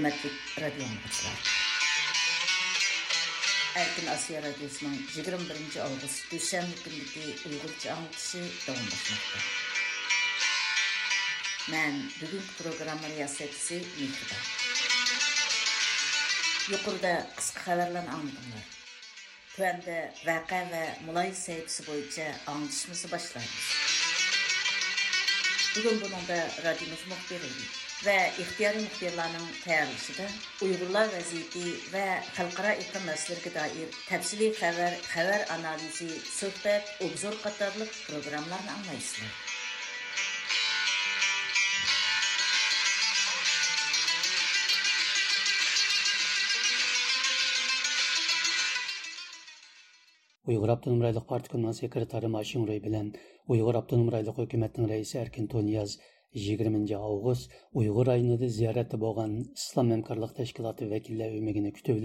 Hürmetli radyo anlıqçılar. Erkin Asya Radyosu'nun 21. Ağustos Düşenli gündeki Uygurca anlatışı davamlaşmakta. Ben bugün programı riyasetçisi Mihriba. Yukarıda kısa haberlerini anladımlar. Tüvende vaka ve mulay sayıpsı boyunca anlatışımızı başlayız. Bugün bunun da radyomuz muhbiriydi. ve ihtiyar muhtiyarlarının tayarlışıda Uygurlar vaziyeti ve halkara iklim meselelerine dair tepsili haber, haber analizi, sohbet, obzor katarlık programlarını anlayışlar. Uyghur Abdunum Raylık Parti Sekretari Maşin bilen Uyghur Abdunum Hükümetinin Reisi 20 avgust Uyg'ur rayonida ziyoratda bo'lgan Islom hamkorlik tashkiloti vakillari umigini kutib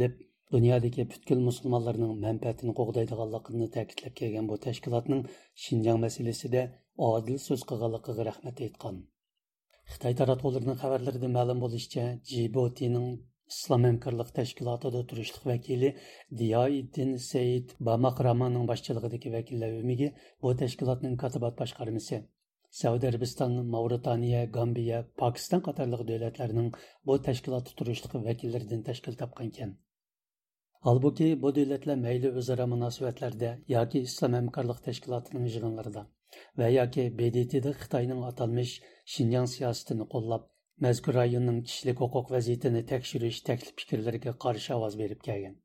dunyodagi butkul musulmonlarning manfaatini qo'g'daydiganligini ta'kidlab kelgan bu tashkilotning Shinjang masalasida odil so'z qilganligiga rahmat aytgan. Xitoy taratqullarining xabarlarida ma'lum bo'lishicha, Djiboutining Islom hamkorlik tashkilotida turishliq vakili Diyoiddin Said Bamaqramanning boshchiligidagi vakillar umigi bu tashkilotning katibat boshqarmasi Сәуд Әрбістан, Мауратания, Гамбия, Пакистан қатарлық дөләтлерінің бұл тәшкілаты тұрышлық вәкілдерден тәшкіл тапқан кен. Албуки, бұл дөләтлер мәйлі өзара мұнасуәтлерді, яки Ислам әмкарлық тәшкілатының жығынларда və яки BDT-də Xitayının аталмыш Шинжан сиясətini qollab, мәзкүр районның кişilik hüquq vəziyyətini təkşiriş təklif fikirlərinə qarşı avaz verib gəlgan.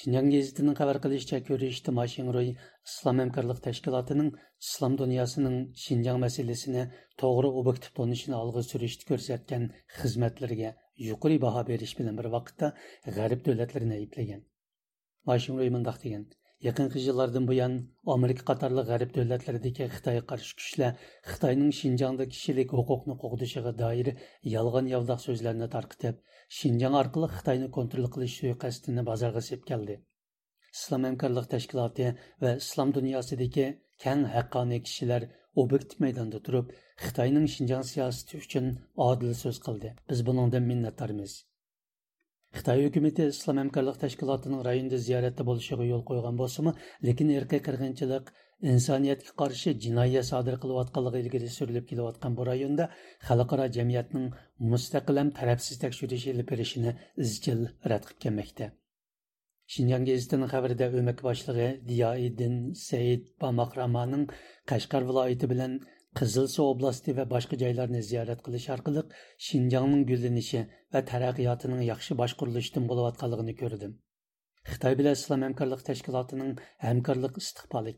Шинжаң гезитінің xabar qilishicha ko'rishdi Mashinroy Islom hamkorlik tashkilotining islom dunyosining Шинжаң masalasini to'g'ri obyektiv tonishini olg'a surishda ko'rsatgan xizmatlarga yuqori baho berish bilan bir vaqtda g'arb davlatlarini ayblagan. Mashinroy мұндақ degan: Yaqinqi yillardan buyon Amerika qatorli g'arb davlatlaridagi Xitoyga qarshi kuchlar Xitoyning shinjongda kishilik huquqni qo'g'dishiga doir yolg'on yovdoq so'zlarni tarqitib, shinjong orqali xitoyni kontrol qilish suiqasdini bozorga sepkaldi. Islom hamkorlik tashkiloti va islom dunyosidagi keng haqqoniy kishilar obyektiv maydonda turib, Xitoyning shinjong siyosati uchun odil so'z qildi. Biz buningdan minnatdormiz. Xitoy hukumati islom hamkorlik tashkilotining rayonda ziyoratda bo'lishiga yo'l qo'ygan bo'lsa-mu, lekin irqiy qirg'inchilik insoniyatga qarshi jinoyat sodir qilayotganligi ilgari surilib kelayotgan bu rayonda xalqaro jamiyatning mustaqillam tarafsiz tekshirish ilib berishini izchil rad qilib kelmoqda shinjon gazetining xabarida o'mak boshlig'i diyoiddin said bamaqramaning qashqar viloyati bilan Qızılsu oblasti və başqa yerlərini ziyarət qilish orqali Şinjanın güllənişi və tərəqqiyatının yaxşı başquruluşdan bolayotqanlığını gördüm. Xitay bilan İslam həmkarlıq təşkilatının həmkarlıq istiqbalı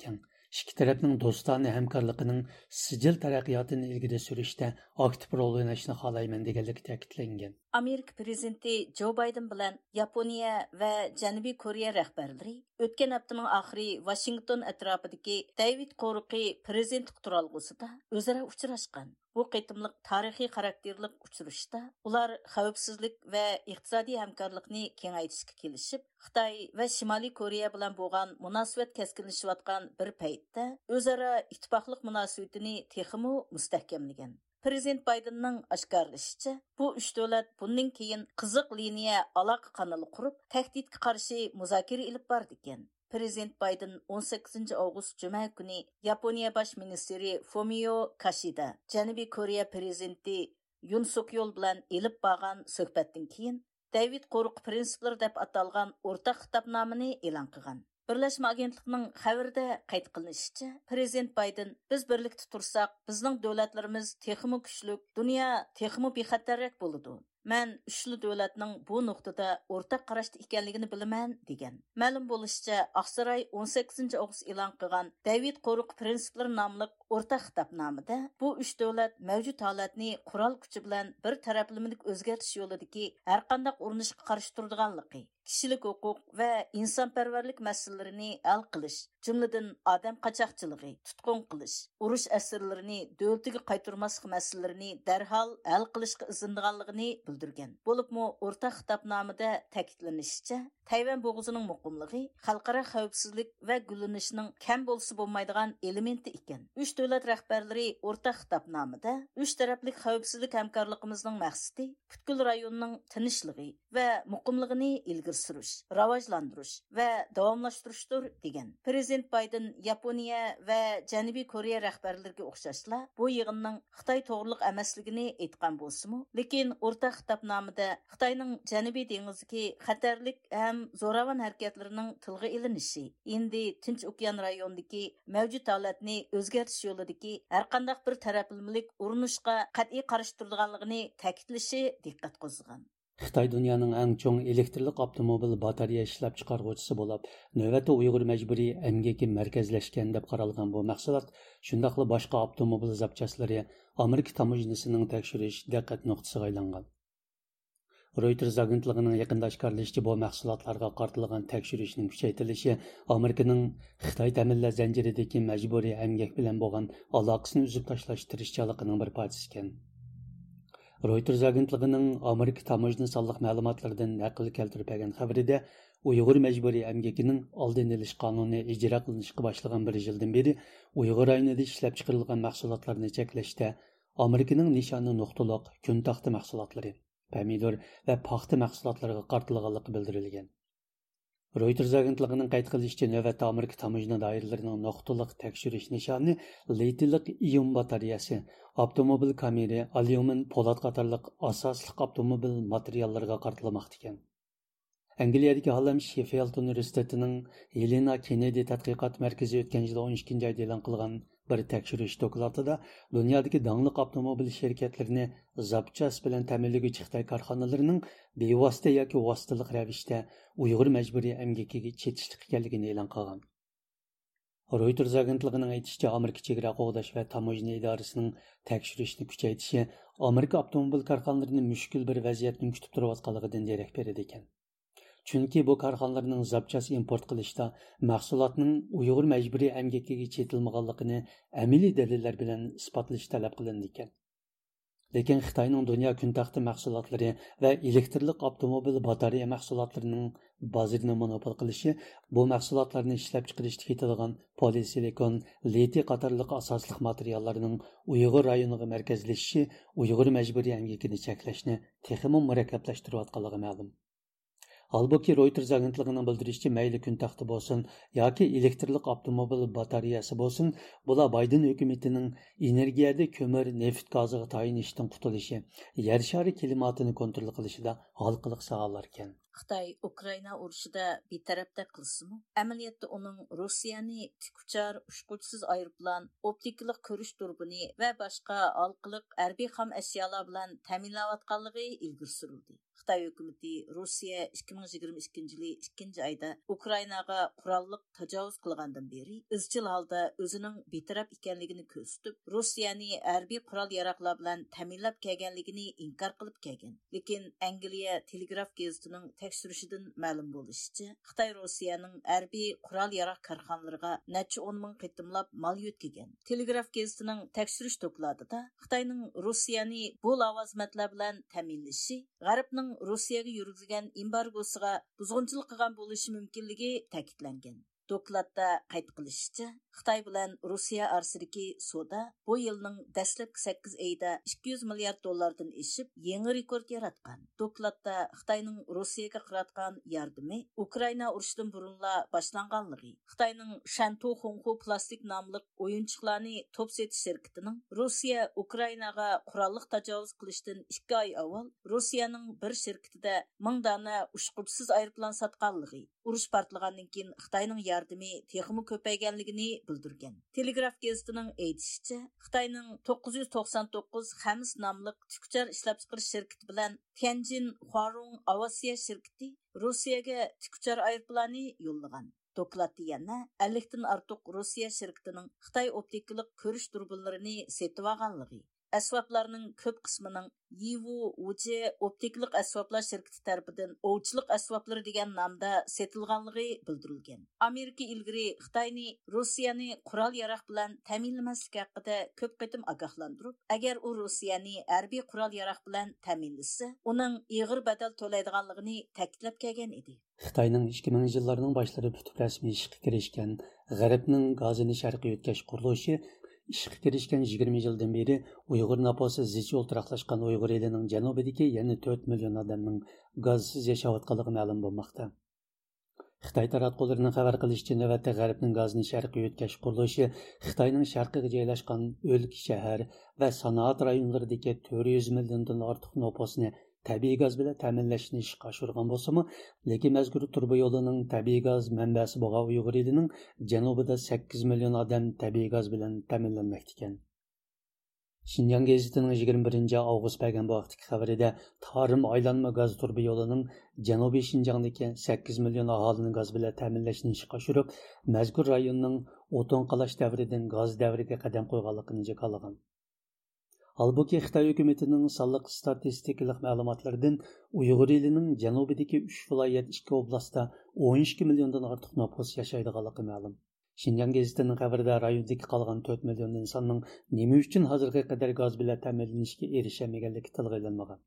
ikki tarafning do'stona hamkorligining sijil taraqqiyotini ilgari surishda aktiv rol o'ynashni xohlayman deganligi ta'kidlangan amerika prezidenti jo bayden bilan yaponiya va janubiy koreya rahbarlari o'tgan haftaning oxiri vashington atrofidagi david qo'riqi prezidentlik turalg'usida o'zaro uchrashgan bu qitimliq tarixiy xarakterlik uchrashda ular xavfsizlik va iqtisodiy hamkorlikni kengaytirishga kelishib xitoy va shimoliy koreya bilan bo'lgan munosabat keskinlashayotgan bir paytda o'zaro ittifoqlik munosabatini texmu mustahkamlagan Президент Байденның ашкарлышыча, бу үш дәүләт буннан кейін қызық линия алақ қанылы құрып, тәхдидке қарсы музакир иліп барды екен. Президент Байден 18 август жұма күні Япония баш министри Фомио Кашида, Жәнібі Корея президенті Юн Сук Йол білән еліп баған сөхбәттің кейін, Дэвид Қорық принциплер деп аталған ортақ кітапнаманы елан қылған. Бірләшмә агентлігінің хәбәрдә кайт кылынышча, президент Байден biz birlikdə tursaq, bizning davlatlarimiz texmo kuchlik, dunyo texmo bexatarlik bo'ladi. Мән үчлü дәүләтнең бу нуктада ортак карашта икәнлеген беләмен дигән. Мәлум булышча, Аксарай 18 август элан кылган Давид Корук принциплар намлык ортак хитапнамада бу үч дәүләт мәвҗүд халатны курал күче белән бер тарафлымлык үзгәртиш юлыдагы һәр кандай урынышка каршы турдыганлыгы kishilik huquq va insonparvarlik masalalarini hal qilish jumladan odam qochoqchiligi tutqun qilish urush asirlarini davlatiga qaytarmaslik masalalarini darhol hal qilishga izindiganligini bildirgan bo'libmi o'rtaq xitobnomada ta'kidlanishicha tayvan bo'g'zining muqimligi xalqaro xavfsizlik va gullanishning kam bo'lsa bo'lmaydigan elementi ekan uch davlat rahbarlari o'rtaq xitobnomada uch tarafli xavfsizlik hamkorligimizning maqsadi butkul rayonning tinchligi va muqimligini ilgari ilgari surish rivojlantirish va davomlashtirishdir degan prezident bayden yaponiya va janubiy koreya rahbarlariga o'xshashla bu yig'inning xitoy to'g'riliq emasligini aytgan bo'lsimi lekin o'rtaq xitobnomada xitoyning janubiy dengizidagi xatarlik ham zo'ravon harakatlarining tilga ilinishi endi tinch okean rayonidagi mavjud holatni o'zgartish yo'lidagi har qanday bir taraflimilik urinishga qat'iy qarshi turganligini ta'kidlashi diqqat qo'zg'agan Xitoy dunyoning eng cho'ng elektrlik avtomobil batareya ishlab chiqaruvchisi bo'lib, navbatda Uyg'ur majburiy amgaki markazlashgan deb qaralgan bu mahsulot shundoqla boshqa avtomobil zapchaslari Amerika tamojnisining tekshirish diqqat nuqtasiga aylangan. Reuters agentligining yaqinda oshkorlashicha bu mahsulotlarga qartilgan tekshirishning kuchaytirilishi Amerikaning Xitoy ta'minlash zanjiridagi majburiy amgak bilan bo'lgan aloqasini uzib tashlash bir parchasi ekan. Reuters агентлігінің Америка таможна салық мәліматлардан нәқіл келтіріп хабарында Ұйғыр мәжбүри әмгекінің алдын еліш қануны ижра қылынышқы бір жылдан бері Ұйғыр айныды шіләп чыгарылған мәқсулатларыны чекләштә Американың нишаны нұқтылық, күн тақты помидор ва пахта мәхсулатларга картылганлыгы білдірілген. Reuters агентлігінің қайт қылышчы нөвәт Америка тамыжына дайырларының ноқтылық тәкшүріш нишаны лейтілік ион батареясы, автомобил камере, алиумын полат қатарлық асаслық автомобил материалларға қартылмақты екен. Англиядагы Халлам Шеффилд университетинин Елена Кеннеди тадқиқат мәркізі өткөн жылы 12-айда эълон қылған bir tekshirish dokladida dunyodagi dangliq avtomobil shirkatlarini zapchas bilan ta'minlovchi xitoy korxonalarining bevosita yoki vositaliq ravishda uyg'ur majburiy emgakiga chetishlik ekanligini e'lon qilgan Reuters agentligining aytishicha Amerika chegara qo'g'dash va tamojna idorasining tekshirishni kuchaytirishi Amerika avtomobil korxonalarini mushkul bir vaziyatni kutib turayotganligidan derak beradi ekan. Chunki bu korxonalarning zapchas import qilishda mahsulotning uyg'ur majburiy amgakiga chetilmaganligini amiliy dalillar bilan isbotlash talab qilindi ekan. Lekin xitoyning dunyo kuntaxti mahsulotlari va elektrlik avtomobil batareya mahsulotlarining bozirini monopol qilishi bu mahsulotlarni ishlab chiqarishda ketadigan polisilikon leti qatorliq asosli materiallarning uyg'ur rayoniga markazlashishi uyg'ur majburiy amgakini cheklashni texmi murakkablashtirayotganligi ma'lum. Halbuki Reuters agentligining bildirishicha mayli kun taxti bo'lsin yoki elektrlik avtomobil batareyasi bo'lsin, bular Bayden hukumatining energiyada ko'mir, neft gaziga tayinishdan qutulishi, yer shari klimatini kontrol qilishida halqiliq sohalar ekan. Xitoy Ukraina urushida betarafda qilsimi, amaliyotda uning Rossiyani tikuchar, ko'rish turbini va boshqa halqiliq harbiy ashyolar bilan ta'minlayotganligi ilgari. Қытай үкіметі Rusiya 2022 жылы 2 айда Украинаға құралдық тажауыз қылғандан бері изчил алда өзінің бетірап екенлігіні көрсетіп, Русияны әрбі құрал яраклар менен таминлап келгенлигин инкар қылып келген. Лекин Англия Телеграф газетінің текшеришиден мәлім болушча, Қытай Rusiyanın әрбі құрал ярақ карханаларга нече 10 мың кытымлап мал өткеген. Телеграф гезитинин текшериш да, Қытайның Русияны бұл авазматлар менен таминлеши, Гарыптын g'arbning rossiyaga yurgizgan embargosiga buzg'unchilik qilgan bo'lishi mumkinligi ta'kidlangan. Dokladda qayd qilishicha xitoy bilan rossiya orasidagi soda bu yilning dastlabki sakkiz oyida ikki yuz milliard dollardan eshib yangi rekord yaratgan. Dokladda xitoyning rossiyaga qilayotgan yordami ukraina urushidan burunla boshlanganligi xitoyning shantu xonxu plastik nomli o'yinchiqlarni to'p setish shirkatining rossiya ukrainaga qurolliq tajovuz qilishdan ikki oy avval rossiyaning bir shirkatida ming dona ushqubsiz aeroplan sotganligi urush portlagandan keyin xitoyning yordami texmi ko'payganligini bildirgan. Telegraf gazetining aytishicha, Xitoyning 999 Xamis nomli tükçar ishlab chiqarish shirkati bilan Tianjin Huarong Avasiya shirkati Rossiyaga tükçar aeroplani yo'llagan. Dokladda yana 50 dan ortiq Rossiya shirkatining Xitoy optikalik ko'rish durbinlarini setib olganligi әсвапларның көп қысмының Yiwu Uje оптиклік әсваплар шіркеті тәрбіден овчылық әсваплар деген намда сетілғанлығы білдірілген. Америка илгіри Қытайны, Русияны құрал ярақ білән тәмінлімәсік әқіде көп қытым ағақландырып, әгер о Русияны әрби құрал ярақ білән тәмінлісі, оның иғыр бәдәл толайдығанлығыны тәкіліп кәген еді. Xitayning 2000 yillarning boshlarida putuklashmi ishga kirishgan G'arbning gazini sharqqa o'tkazish qurilishi ishga kirishgan yigirma yildan beri uyg'ur naposi zich o'ltiraqlashgan uyg'ur elining janubidagi yana to'rt million odamning gazsiz yashayotganligi ma'lum bo'lmoqda xitoy taratqullarining xabar qilishicha navbatda g'arbning gazni sharqqa yetkazish qurilishi xitoyning sharqiga joylashgan o'lka shahar va sanoat rayonlaridagi to'rt yuz milliondan ortiq nopusni tabiiy gaz bilan ta'minlashni ishga oshirgan bo'lsimi lekin mazkur turba yo'lining tabiiy gaz manbasi bo'lgan uyg'ur elining janubida sakkiz million odam tabiiy gaz bilan ta'minlanmoqda ekan. Shinjon gazetining yigirma birinchi avgust bergan bu vaqtdagi xabarida tarim aylanma gaz turba yo'lining janubiy shinjongdagi sakkiz million aholini gaz bilan ta'minlashni ishga oshirib mazkur rayonning o'tin qalash davridan gaz davriga qadam qo'yganligini jakolagan Албуки Хитаи үкіметінің салық статистикалық мәліметтерден Уйғур елінің Жанубидегі 3 вилаят 2 областта 12 миллиондан артық нөпіс жасайды қалақы мәлім. Шинжан газетінің қабірді райондегі қалған 4 миллион инсанның немі үшін қазіргі қадар газ біле тәмелінішке ерішемегелік тілғайланмаған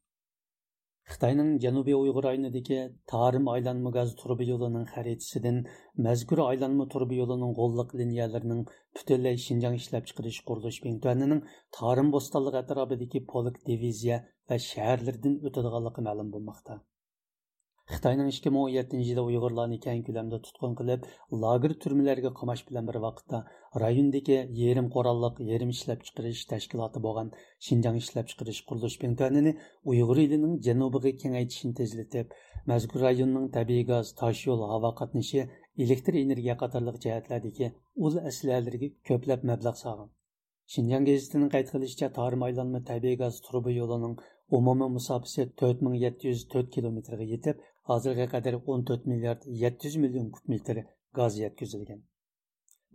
xitoyning janubiy uyg'ur rayonidagi tarim aylanma gaz turbi yo'lining xaritasidan mazkur aylanma turbi yo'lining g'olliq liniyalarining butunlay shinjang ishlab chiqarish qurilish bintuanining tarim bo'stonliq atrofidagi polk diviziya va shaharlardan o'tadiganligi ma'lum bo'lmoqda o'n yettinchi yilda uyg'urlarni keng ko'lamda tutqun qilib lager turmalarga qamash bilan bir vaqtda rayondagi yerim qurolliq yerim ishlab chiqarish tashkiloti bo'lgan shinjang ishlab chiqarish qurilish penkanini uyg'ur elining janubiga kengaytishini tezlatib mazkur rayonning tabiiy gaz tosh yo'l havo qatnashi elektr energiya qatorliq jihatlardagi ul aslihalariga ko'plab mablag' solgan. Шинжан гезитінің qayd qilishicha tarim aylanma tabiiy gaz truba yo'lining umumiy musofasi 4704 kilometrga yetib, hozirga qadar 14 milliard 700 million kub metr gaz yetkazilgan.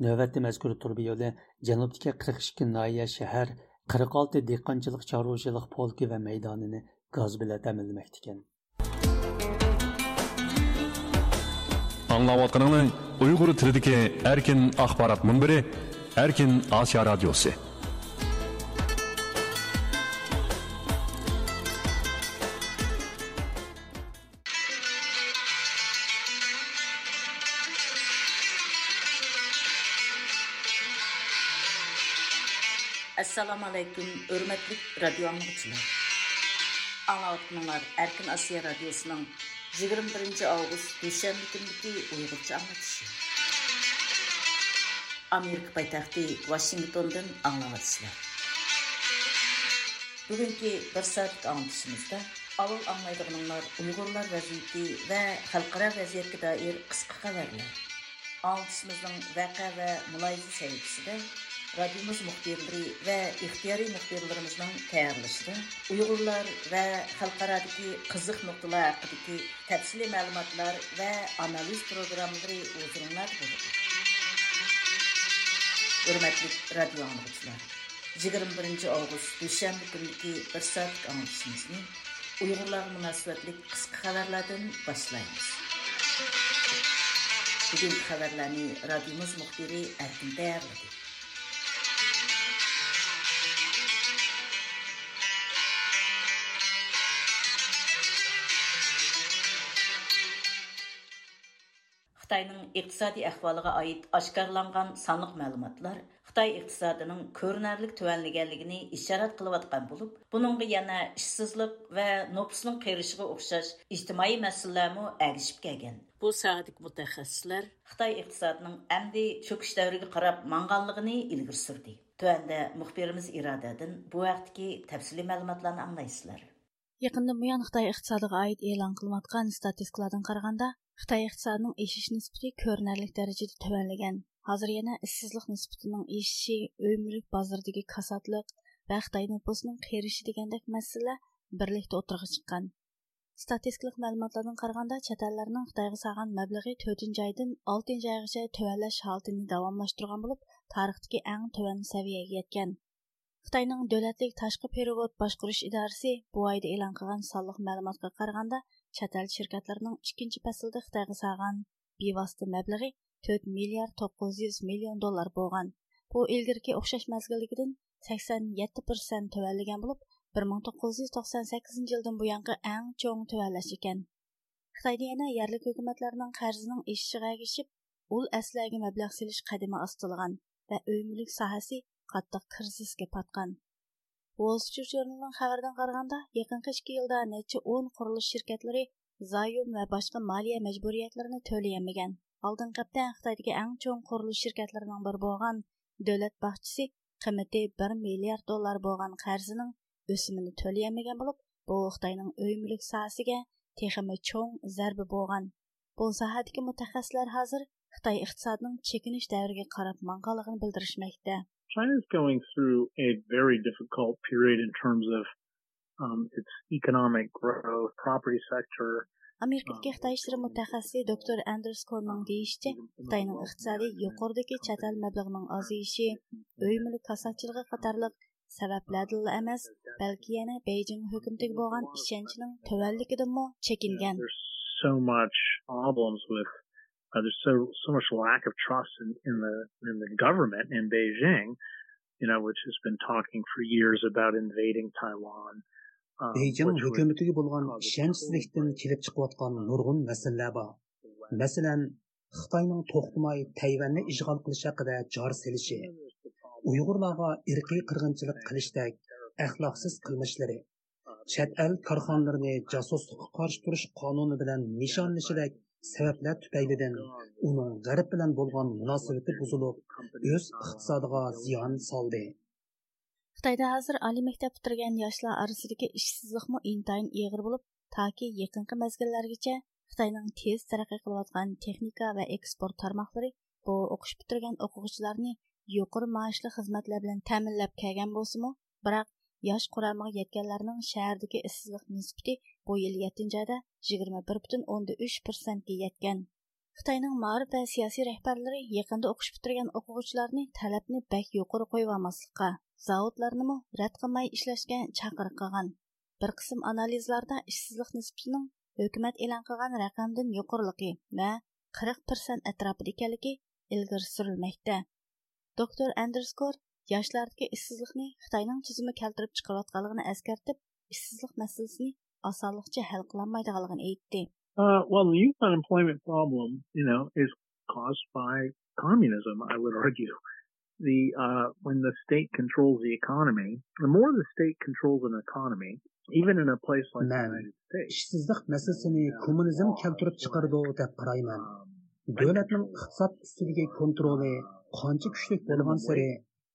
Navbatda mazkur turba yo'li janubdagi 42 noya shahar, 46 dehqonchilik chorvachilik polki va maydonini gaz bilan ta'minlamoqda ekan. Аңлаватқаныңыз Уйғур тіліндегі әркин ақпарат мұнбірі Erkin Asya Radyosu Assalamualaikum, радио radio anlıqçılar. әркін Асия радиосының Radyosu'nun 21 август дүйшәмбі күндегі ұйғырча аңлатышы. Америка байтақты Вашингтондан аңлатысылар. Бүгінгі бір сәттік аңлатышымызда ауыл аңлайдығыныңлар ұйғырлар вәзиеті вә халқыра вәзиетке дайыр қысқы қабарлар. Аңлатышымыздың вәқа вә мұлайзы сәйетісі radyomuz muhbirleri ve ihtiyari muhbirlerimizin tayarlaşıdı. Uygurlar ve halkaradaki kızık noktalar hakkındaki tepsili malumatlar ve analiz programları uzunlar bulur. Hürmetli radyo anlıkçılar, 21. Ağustos Düşenli günlüki bir saatlik anlatışımızını Uygurlar münasebetlik kısa haberlerden başlayınız. Bugün haberlerini radyomuz muhbiri Erkin Değerlidir. Xitayning iqtisodiy ahvoliga oid oshkorlangan sonliq ma'lumotlar Xitoy iqtisodining ko'rinarli tuvanlaganligini ishorat qilayotgan bo'lib, buningga yana ishsizlik va nopusning qirishiga o'xshash ijtimoiy masalalarmi agishib kelgan. Bu sohadik mutaxassislar Xitoy iqtisodining amdi cho'kish davriga qarab manganligini ilgari surdi. Tuanda muxbirimiz Irodadan bu vaqtdagi tafsiliy ma'lumotlarni anglaysizlar. Yaqında buyon Xitoy iqtisodiga oid e'lon qilinayotgan statistikalardan qaraganda, Xitoy iqtisodining eshish nisbati ko'rinarli darajada tuvanlagan. hozir yana ishsizlik nisbatining eshishi uy mulk bozoridagi kasodlik va xitoy nupusining qerishi degandek masalalar birlikda o'tirg'a chiqqan statistikалық мәліметлерден қарағанда чат ellərinin Xitoyga салған мәбләғи 4-нче айдан 6-нче айгаcha төвәнләш халатын дәвамлаштырган булып, тарихтагы иң төвән сәвиягә yetkən. Xitoyning davlatlik tashqi перевод boshqarish idorasi bu oyda e'lon qilgan sonliq ma'lumotga qaraganda, chet el shirkatlarining ikkinchi faslda Xitoyga salgan bevosita mablag'i 4 milliard 900 million dollar bo'lgan. Bu ilgirki o'xshash mazgilligidan 87% tuvalligan bo'lib, 1998 yildan buyangi eng cho'ng tuvallash ekan xitoyda yana yerlik hukumatlarning qarzining eshishiga agishib ul aslagi mablag' silish qadami ostilgan va uy mulk sohasi qattiq krizisga patgan wall street journalning xabaridan qaraganda yaqinqi ikki yilda necha 10 qurilish şirketleri zayum va boshqa moliya majburiyatlarini to'layolmagan Oldin hafta xitoydagi eng cho'ng qurilish shirkatlarining biri bo'lgan davlat baxchisi qiymati 1 milliard dollar bo'lgan qarzining өсіміні төлеймеген болып, bu Қытайның өй мүлік сahasiga texmi cho'ng zarba bo'lgan. Bu sohadagi mutaxassislar hozir Xitoy iqtisodining chekinish davriga qarab manganligini bildirishmoqda. China is going through a very difficult period in terms of um, its economic growth, property sector, Amerikadagi Xitoy ishleri mutaxassisi doktor Anders Kornning deyishicha, Xitoyning iqtisodiy yuqoridagi chet el mablag'ining oziyishi, uy mulk kasodchiligi qatorliq sabablardan emas, balki yana Beijing hukumatiga bo'lgan ishonchning tuvanligidanmi chekingan. So much problems with uh, there's so so much lack of trust in, in the in the government in Beijing, you know, which has been talking for years about invading Taiwan. Um, Beijing hukumatiga bo'lgan ishonchsizlikdan kelib chiqayotgan nurg'un masalalar bor. Masalan, Xitoyning to'xtamay Tayvanni ishg'ol qilish haqida jor selishi, uyg'urlarga irqiy qirg'inchilik qilishdek axloqsiz qilmishlari chet el korxonalarini josuslikqa qarshi turish qonuni bilan nishonlashidek sabablar tufaylidan uning g'arb bilan bo'lgan munosabati buzilib o'z iqtisodiga ziyon soldi xitoyda hozir oliy maktab bitirgan yoshlar orasidagi ishsizlikmi intayin ig'ir bo'lib toki yaqinqi mazgillargacha xitoyning tez taraqqiy qilayotgan texnika va eksport tarmoqlari bu o'qish bitirgan o'quvchilarni yuqori maoshli xizmatlar bilan ta'minlab kelgan bo'lsimi biroq yosh quramiga yetganlarning shahardagi ishsizlik nisbati bu yil yettinchi oyda yigirma bir butun o'nda uch yetgan. Xitoyning ma'rif va siyosiy rahbarlari yaqinda o'qish bitirgan o'quvchilarni talabni bak yuqori qo'yib olmaslikqa zavodlarnimi rad qilmay ishlashga chaqiriq qilgan. Bir qism analizlarda ishsizlik nisbatining hukumat e'lon qilgan raqamdan yuqoriligi va qirq persent atrofida ekanligi ilgari surilmoqda. Doktor Anderskor yoshlardagi ishsizlikni Xitoyning tizimi keltirib chiqarayotganligini eskartib, ishsizlik masalasini osonlikcha hal qilolmaydiganligini aytdi. Uh, well, the youth unemployment problem, you know, is caused by communism, I would argue. The uh, when the state controls the economy, the more the state controls an economy, even in a place like the United States. ishsizlik masalasini kommunizm keltirib chiqardi deb qarayman. Davlatning iqtisod ustidagi kontroli qancha kuchli bo'lgan sari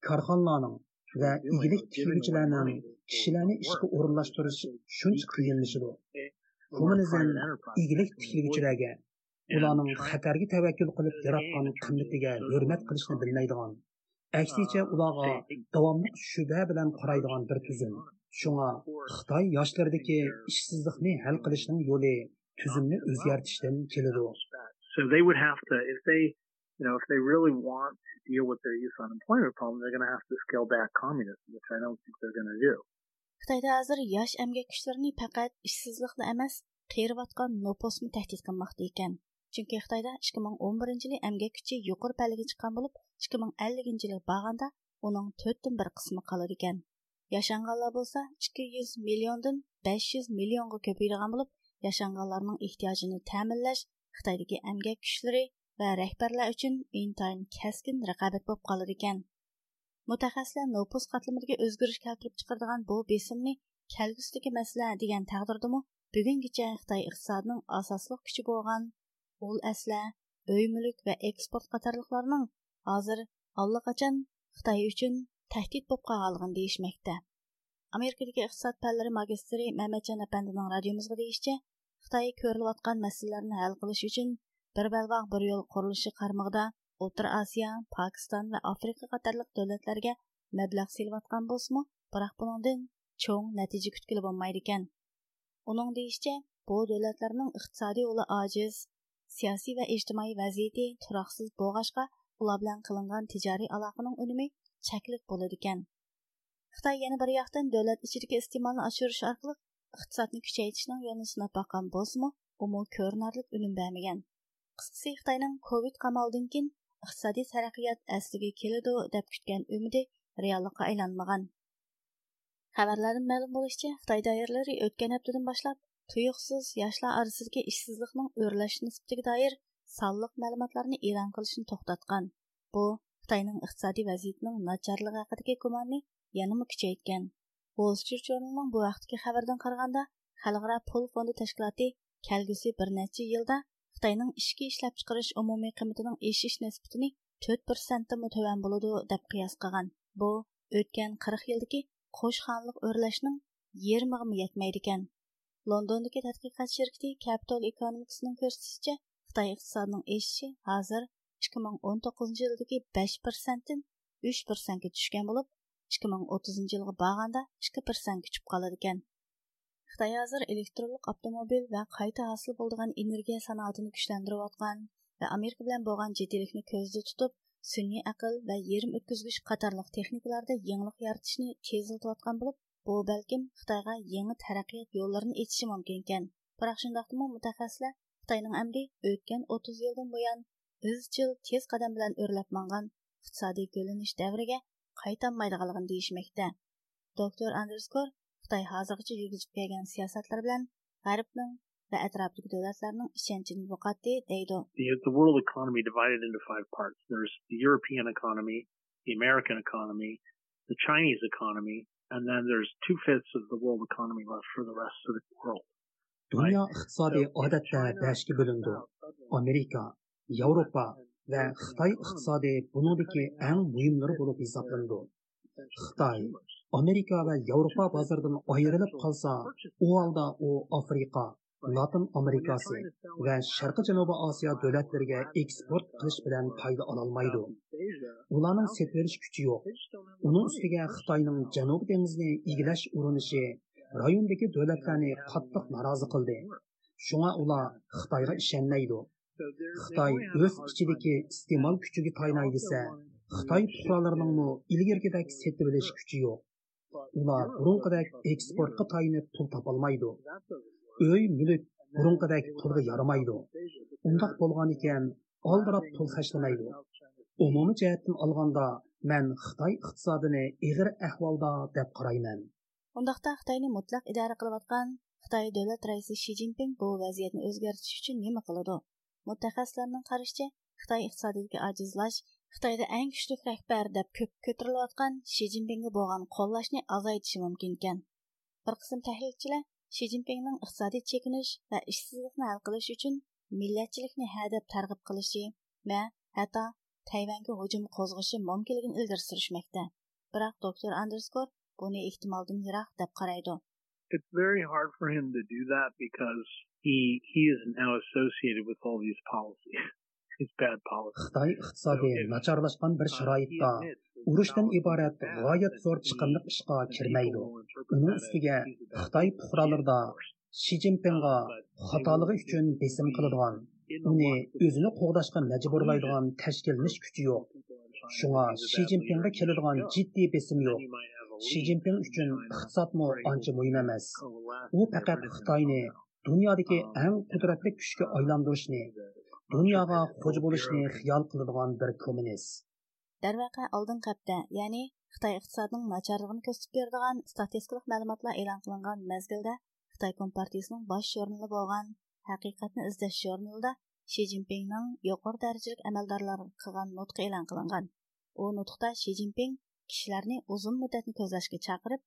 korxonalarning va igilik tikuvchilarning kishilarni ishga o'rinlashtirish shuncha qiyinlashidi kommunizm igilik tikuvchilarga ularning xatarga tavakkul qilib yaratgan qimmatiga hurmat qilishni bilmaydigan aksincha ularga davomli shubha bilan qaraydigan bir tuzum. Shunga xitoy yoshlaridagi ishsizlikni hal qilishning yo'li tuzumni o'zgartishdan keladi. So they would have to if they you know, if they really want to deal with their youth unemployment problem, they're going to have to scale back communism, which I don't think they're going to do. Xitoyda hozir yosh emgak kuchlarini faqat ishsizlikla emas, qiyirayotgan noposni tahdid qilmoqda ekan. Chunki Xitoyda 2011 yili emgak kuchi yuqori pallaga chiqqan bo'lib, 2050 yili borganda uning 4 dan 1 qismi qolar ekan. Yashanganlar bo'lsa 200 milliondan 500 millionga ko'payadigan bo'lib, yashanganlarning ehtiyojini ta'minlash Xitoydagi emgak kuchlari va rahbarlar uchun intayin kaskin raqobat bo'lib qolar ekan. Mutaxassislar nopus qatlamidagi o'zgarish keltirib chiqaradigan bu besimni kelgusidagi masala degan taqdirdami bugungacha xitoy iqtisodining asosliq kuchi bo'lgan o'l asla uy mulk va eksport qatorliqlarning hozir allaqachon xitoy uchun tahdid bo'lib qolganligini deyishmoqda. Amerikadagi iqtisod fanlari magistri mamatjon apandining radiomizga deyishicha xitoy ko'rilayotgan masalalarni hal qilish uchun bir balvoq bir yo'l qurilishi qarmog'ida O'rta Osiyo, Pokiston va Afrika qatorliq davlatlarga mablag' selayotgan bo'lsa biroq buningdan cho'ng natija kutgili bo'lmaydi ekan. Uning deyishicha, bu davlatlarning iqtisodiy uli ojiz, siyosiy va ijtimoiy vaziyati turoqsiz bo'lg'ashqa ular bilan qilingan tijoriy aloqaning unumi cheklik bo'ladi ekan. Xitoy yana bir yoqdan davlat ichidagi iste'molni oshirish orqali iqtisodni kuchaytirishning yo'lini sinab boqqan bo'lsa umu ko'rinarli unum bermagan qisqasi xitoyning covid qamaldan keyin iqtisodiy taraqqiyot asliga keladi deb kutgan umidi reallikqa aylanmagan. Xabarlardan ma'lum bo'lishicha xitoy doiralari o'tgan haftadan boshlab tuyuqsiz yoshlar orasidagi ishsizlikning o'rlash nisbatiga doir sonliq ma'lumotlarni e'lon qilishni to'xtatgan. Bu xitoyning iqtisodiy vaziyatining nacharligi haqidagi gumonni yanama kuchaytgan. Wall street journalning bu vaqtdagi xabardan qaraganda xalqaro pul fondi tashkiloti kelgusi bir necha yilda Қытайның ішкі ішләп чыгарыш умумий кыйммәтенең эшиш нисбәтен 4% мы төвән деп дип кыяс кылган. Бу 40 елдагы Қош ханлык өрләшнең 20-гы yetмәйди икән. Лондондагы тадқиқат şirkәте Capital Economics'ның күрсәтүчә, Хытай икътисадының эшче хәзер 2019 елдагы 5%-тен 3%-га төшкән булып, 2030 елга бағанда 2% күчеп калыр икән. Xitoy hozir elektronlik avtomobil va qayta hosil bo'ladigan energiya sanoatini kuchlantirayotgan va Amerika bilan bo'lgan jiddiylikni ko'zda tutib, sun'iy aql va yerim o'tkazgich qatorliq texnikalarda yangilik yaratishni tezlatayotgan bo'lib, bu balkim Xitoyga yangi taraqqiyot yo'llarini echishi mumkin ekan. Biroq shundaqmi mutaxassislar Xitoyning amri o'tgan 30 yildan buyon izchil tez qadam bilan o'rlab mangan iqtisodiy ko'linish davriga qaytanmaydiganligini deyishmoqda. Doktor Anderskor Xitoy hozirgacha yurgizib kelgan siyosatlar bilan G'arbning va atrofdagi davlatlarning ishonchini yo'qotdi deydi. The, the world economy divided into five parts. There's the European economy, the American economy, the Chinese economy, and then there's two fifths of the world economy left for the rest of the world. Dunyo iqtisodi odatda beshga bo'lindi. Amerika, Yevropa va Xitoy iqtisodi buningdagi eng muhimlari bo'lib hisoblanadi. Xitoy amerika va yevropa bozoridan ayrilib qolsa u holda u afrika latin amerikasi va sharqi janubiy osiyo davlatlariga eksport qilish bilan foyda ololmaydi. Ularning setverish kuchi yo'q. Uning ustiga xitoyning janub dengizini egillash urinishi rayondagi davlatlarni qattiq norozi qildi. Shunga ular xitoyga ishonmaydi. Xitoy o'z ichidagi iste'mol kuchiga tayanay desa xitoy fuqarolarining ilgirgidek setib olish kuchi yo'q. Ular burunqidek eksportga tayinib pul topolmaydi. Uy mulk burunqidek pulga yaramaydi. Undoq bo'lgan ekan oldirab pul tashlamaydi. Umumiy jihatdan olganda man xitoy iqtisodini ig'ir ahvolda deb qarayman. Undaqda xitoyni mutlaq idora qilayotgan xitoy davlat raisi shi zinpin bu vaziyatni o'zgartirish uchun nima qiladi? Mutaxassislarning qarashicha xitoy iqtisodiyotga ojizlash xitoyda eng kuchli rahbar deb ko'p ko'tarilayotgan shi zinpinga bo'lgan qo'llashni azaytishi mumkin ekan. Bir qism tahlilchilar shi zinpinning iqtisodiy chekinish va ishsizlikni hal qilish uchun millatchilikni hadab targ'ib qilishi va hatto tayvanga hujum qo'zg'ishi mumkinligini ilgari surishmoqda. Biroq doktor anderskor buni ehtimoldan yiroq deb qaraydi. It's very hard for him to do that because he he is now associated with all these policies. Xitoy iqtisodi nacharlashgan bir sharoitda urushdan iborat g'oyat zo'r chiqimli ishga kirmaydi. uning ustiga xitoy puhralarida shi zinpinga xatoligi uchun besim qiladigan uni o'zini qo'g'dashga majburlaydigan tashkilnish kuchi yo'q. Shunga shi zinpinga keladigan jiddiy besim yo'q. Shi zinpin uchun iqtisodmi ancha muhim emas. U faqat xitoyni dunyodagi eng qudratli kuchga aylantirishni dunyoga xo'j bo'lishni xiyol qiladigan bir kommunist. Darvaqa oldin hafta ya'ni xitoy iqtisodining nacharligini ko'rsatib beradigan statistik ma'lumotlar e'lon qilingan mezgilda xitoy kompartiyasining bosh jurnali bo'lgan haqiqatni izlash jurnalida shi zinpinning yuqori darajalik amaldorlar qilgan nutqi e'lon qilingan. U nutqda shi zinpin kishilarni uzun muddatni ko'zlashga chaqirib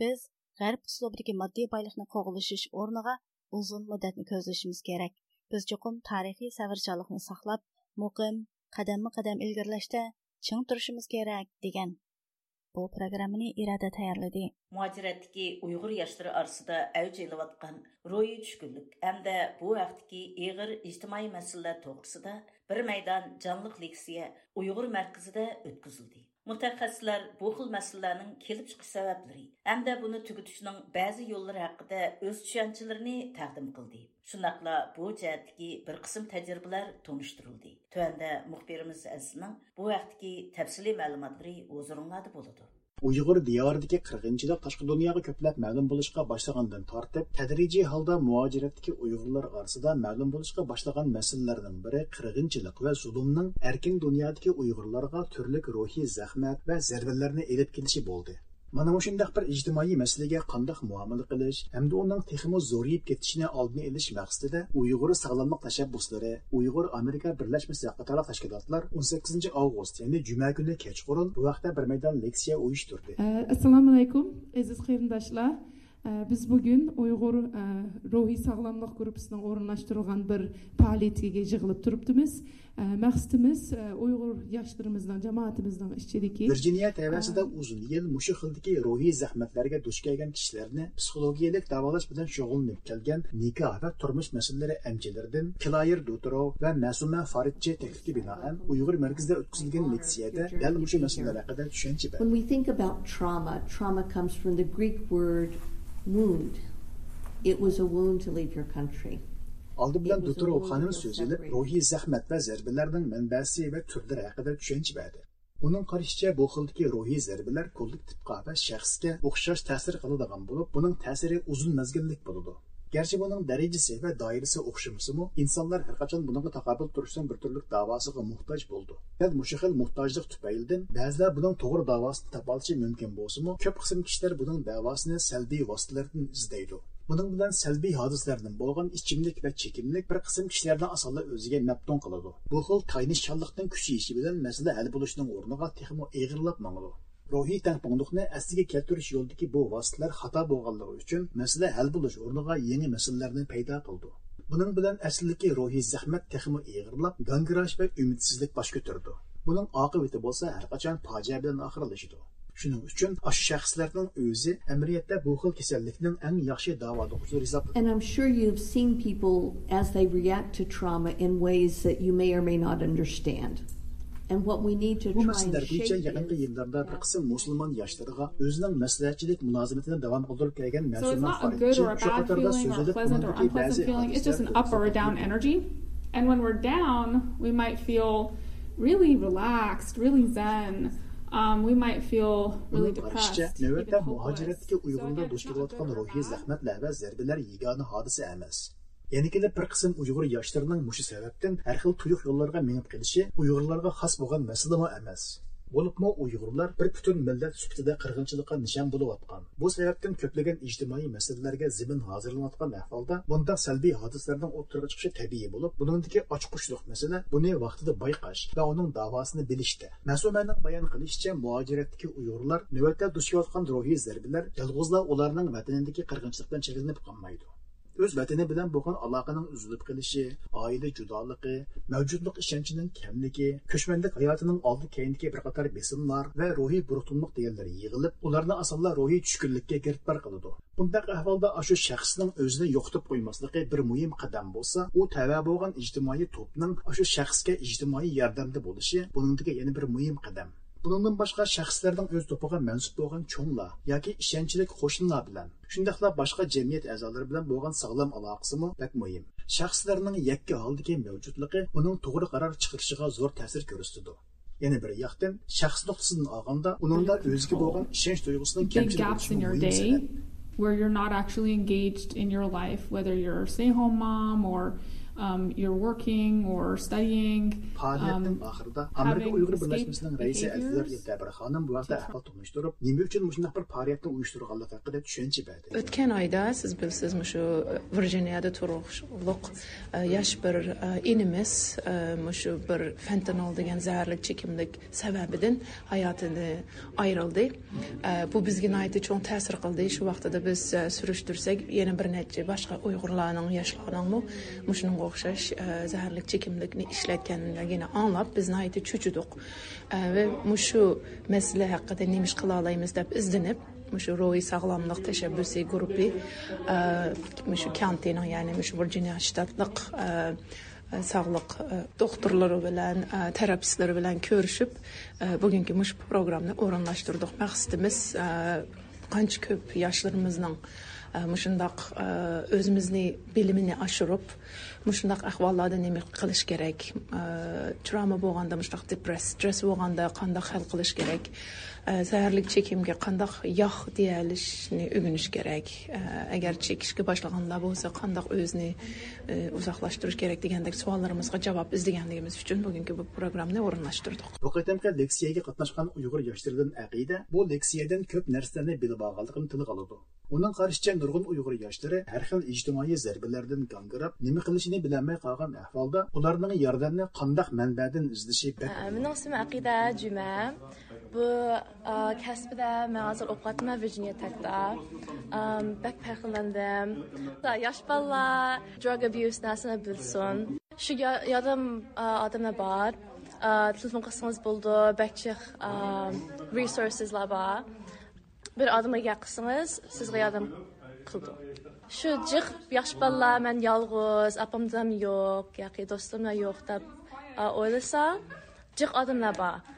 biz g'arb uslubidagi moddiy boylikni qo'g'lishish o'rniga uzun muddatni ko'zlashimiz kerak biz cho'qim tarixiy savrchanlikni saqlab muqim qadamma qadam ilgirlashda ching turishimiz kerak degan bu programmani irada tayyorladi. Muajiratdagi Uyg'ur yoshlari orasida avj olayotgan ro'yi tushkunlik hamda bu vaqtdagi ig'ir ijtimoiy masalalar to'g'risida bir maydon jonliq leksiya Uyg'ur markazida o'tkazildi. mutaxassislar bu xil masalalarning kelib чыгыш сәбәпләре hamda buni tugutishning ba'zi yo'llari haqida o'z үз қылды. Сұнақла кылды. Шунлакла бір җәһәттәге бер кысым тәҗрибәләр мұхберіміз Төәндә мөхбирimiz Әзизның бу вакытки тәфсилий болады. Uyg'ur diyoridagi qirg'inchilik tashqi dunyoga ko'plab ma'lum bo'lishga boshlagandan tortib tadrijiy holda muojiratdagi uyg'urlar orasida ma'lum bo'lishga boshlagan masalalardan biri qirg'inchilik va zulmning erkin dunyodagi uyg'urlarga turli ruhiy zahmat va zarbalarni elib kelishi bo'ldi mana shundoq bir ijtimoiy masalaga qandoq muomala qilish hamda uning texmo zo'rayib ketishini oldini olish maqsadida uyg'ur sog'lomlik tashabbuslari uyg'ur amerika birlashmasi qatorli tashkilotlar 18 avgust ya'ni juma kuni kechqurun bu vaqtda bir maydon leksiya uyushtirdi. Assalomu alaykum aziz qarindoshlar. Biz bugun uyg'ur ruhiy sog'lomlik gruppasining o'rinlashtirilgan bir faoliyatiga yig'ilib turibdimiz maqsadimiz uyg'ur yoshlarimizning jamoatimizning ichidagi virjiniya tavasida uzun yil mushu xildagi ruhiy zahmatlarga duch kelgan kishilarni psixologiyalik davolash bilan shug'ullanib kelgan nikoh va turmush masalalari amchilaridan kiloyer dutro va masuma faridchi taklifga binoan uyg'ur markazida o'tkazilgan leksiyada dal mushu masalalar haqida tushuncha When we think about trauma, trauma comes from the Greek word wound. It was a wound to leave your country. Aldı bilən Dutrov xanım sözü ilə ruhi zəhmət və zərbələrinin mənbəsi və türləri haqqında düşüncədir. Onun qarışıca bu xildəki ruhi zərbələr kollektivə və şəxsə oxşar təsir qıladigan olub, bunun təsiri uzun məzgillik buludu. Garchi buning darajasi va doirasi o'xshamasimi insonlar har qachon bunga taqobil turishdan bir turli davosiga muhtoj bo'ldi dal mushu xil muhtojlik tufaylidan ba'zilar buning to'g'ri davosini topolishi mumkin bo'lsimi ko'p qism kishilar buning davosini salbiy vositalardan izlaydi buning bilan salbiy hodisalardan bo'lgan ichimlik va chekimlik bir qism kishilarni osonla o'ziga maftun qiladi bu xil taynishchanlikning kuchayishi bilan masala hal bo'lishining o'rniga texmo eg'irlab mangadi ruhiy tangpungliqni asliga keltirish yo'lidagi bu vositalar xato bo'lganligi uchun masala hal bo'lish o'rniga yangi masalalarni paydo qildi buning bilan aslidagi ruhiy zahmat texmo eg'irlab gangirash va umidsizlik bosh ko'tardi buning oqibati bo'lsa har qachon fojia bilan oxirlashadi shuning uchun shu shaxslarning o'zi amaliyotda bu xil kasallikning eng yaxshi davolovchisi hisoblanadi And I'm sure you've seen people as they react to trauma in ways that you may or may not understand. Bu məsələlər bo'yicha yaqinqi yillarda bir qism musulmon yoshlariga o'zining maslahatchilik mulozimatini davom qildirib kelgan mas'ullar shu qatorda so'zilib ba'zi it's just an up or a down energy. and when we're down we might feel really relaxed really zen. Um, we might feel really depressed. Növbətdə mühacirətdəki uyğunda duş gətirətən ruhi zəhmətlər və zərbələr yeganə hadisə emas. Yana bir qism uyg'ur yoshlarining mushu sababdan har xil tuyuq yo'llarga minib qelishi uyg'urlarga xos bo'lgan masalami emas. Bo'libmi uyg'urlar bir butun millat sifatida qirg'inchilikqa nishon bo'layotgan bu sababdan ko'plagan ijtimoiy masalalarga zimin hozirlanayotgan ahvolda bundaq salbiy hodisalarning o'ttirg'a chiqishi tabiiy bo'lib buningdagi ochqushliq masala buni vaqtida bayqash va uning davosini bilishda. Masumaning bayon qilishicha muhojiratdagi uyg'urlar navbatda duch kelayotgan ruhiy zarbalar yolg'izlar ularning vatanidagi qirg'inchilikdan cheklanib qolmaydi. O'z vatani bilan bo'lgan aloqaning uzilib qolishi oila judoligi mavjudlik ishonchining kamligi ko'chmanlik hayotining oldi keyingi bir qator besimlar va ruhiy buruqtumliq deganlari yig'ilib ularni asonla ruhiy tushkunlikka girtbar qiladi. Bundaq ahvolda shu shaxsning o'zini yo'qitib qo'ymasligi bir muhim qadam bo'lsa u tava bo'lgan ijtimoiy to'pning shu shaxsga ijtimoiy yordamda bo'lishi buningdagi yana bir muhim qadam. Bundan boshqa shaxslarning o'z to'piga mansub bo'lgan cho'nglar yoki ishonchlik qo'shnilar bilan, shundaqla boshqa jamiyat a'zolari bilan bo'lgan sog'lom aloqasimi bak muhim. Shaxslarning yakka holdagi mavjudligi uning to'g'ri qaror chiqarishiga zo'r ta'sir ko'rsatadi. Yana bir yoqdan shaxs nuqtasidan olganda uningda o'ziga bo'lgan ishonch tuyg'usining kamchiligi where you're not actually engaged in your life, whether you're a stay-home mom or um, you're working or studying. Faaliyetin axırda Amerika Uyğur Birləşməsinin rəisi Əzizlər Yetəbir xanım bu vaxtda əhval to'nishtirib, nima uchun məşındaq bir faaliyyətni uyuşturğanlıq haqqında düşüncə bildirdi. Ötən ayda siz bilsiz məşu Virginiyada turğuşluq yaş bir inimiz məşu bir fentanol degan zəhərli çəkimlik səbəbindən həyatını ayrıldı. Bu bizə nəyəti çox təsir qıldı. Şu vaxtda biz sürüşdürsək, yenə bir neçə başqa Uyğurların yaşlarının mı məşunun o'xshash zaharli chekimlikni ishlatganligini anglab biz nihoyatda cho'chidik va shu masala haqida nima ish qila olamiz deb izlanib shu ro'y sog'lomlik tashabbusiy guruhi shu kantining ya'ni shu virjiniya shtatliq sog'liq doktorlari bilan terapistlar bilan ko'rishib bugungi mush programmani o'rinlashtirdik maqsadimiz qancha ko'p yoshlarimizning Э, мушундак э, өзүбүздү билимини ашырып мушундак акыбалларда неме кылыш керек. Э, Трама болгондо мындай стресс болғанда қандай хал кылыш керек. Zaharlik chekimga qandoq yo'q deyalishni o'rganish kerak. Agar chekishga boshlaganlar bo'lsa qandoq o'zini uzoqlashtirish kerak degandek savollarimizga javob izlaganligimiz uchun bugungi bu programmani o'rinlashtirdik. Bu qatamqi leksiyaga qatnashgan uyg'ur yoshlaridan aqida bu leksiyadan ko'p narsalarni bilib olganligini tilga oladi uning qarashicha nurg'un uyg'ur yoshlari har xil ijtimoiy zarbalardan gangirab nima qilishini bilolmay qolgan ahvolda ularning yordamni qandoq manbadan izlashi Bu e, ə, kəsbi də mən hazır oxuyuram Virginia-da. Um, e, bək fərqləndim. Da yaş balla drug abuse nəsinə bilsin. Şu yadım e, ə, adamla var. Ə, telefon qısınız buldu, bəkçiq ə, resourcesla var. Bir adıma yaxsınız, sizə yardım qıldı. Şu cıq yaş balla mən yalğız, apamdam yox, yaxşı dostumla yox da oylasam, cıq adımla var.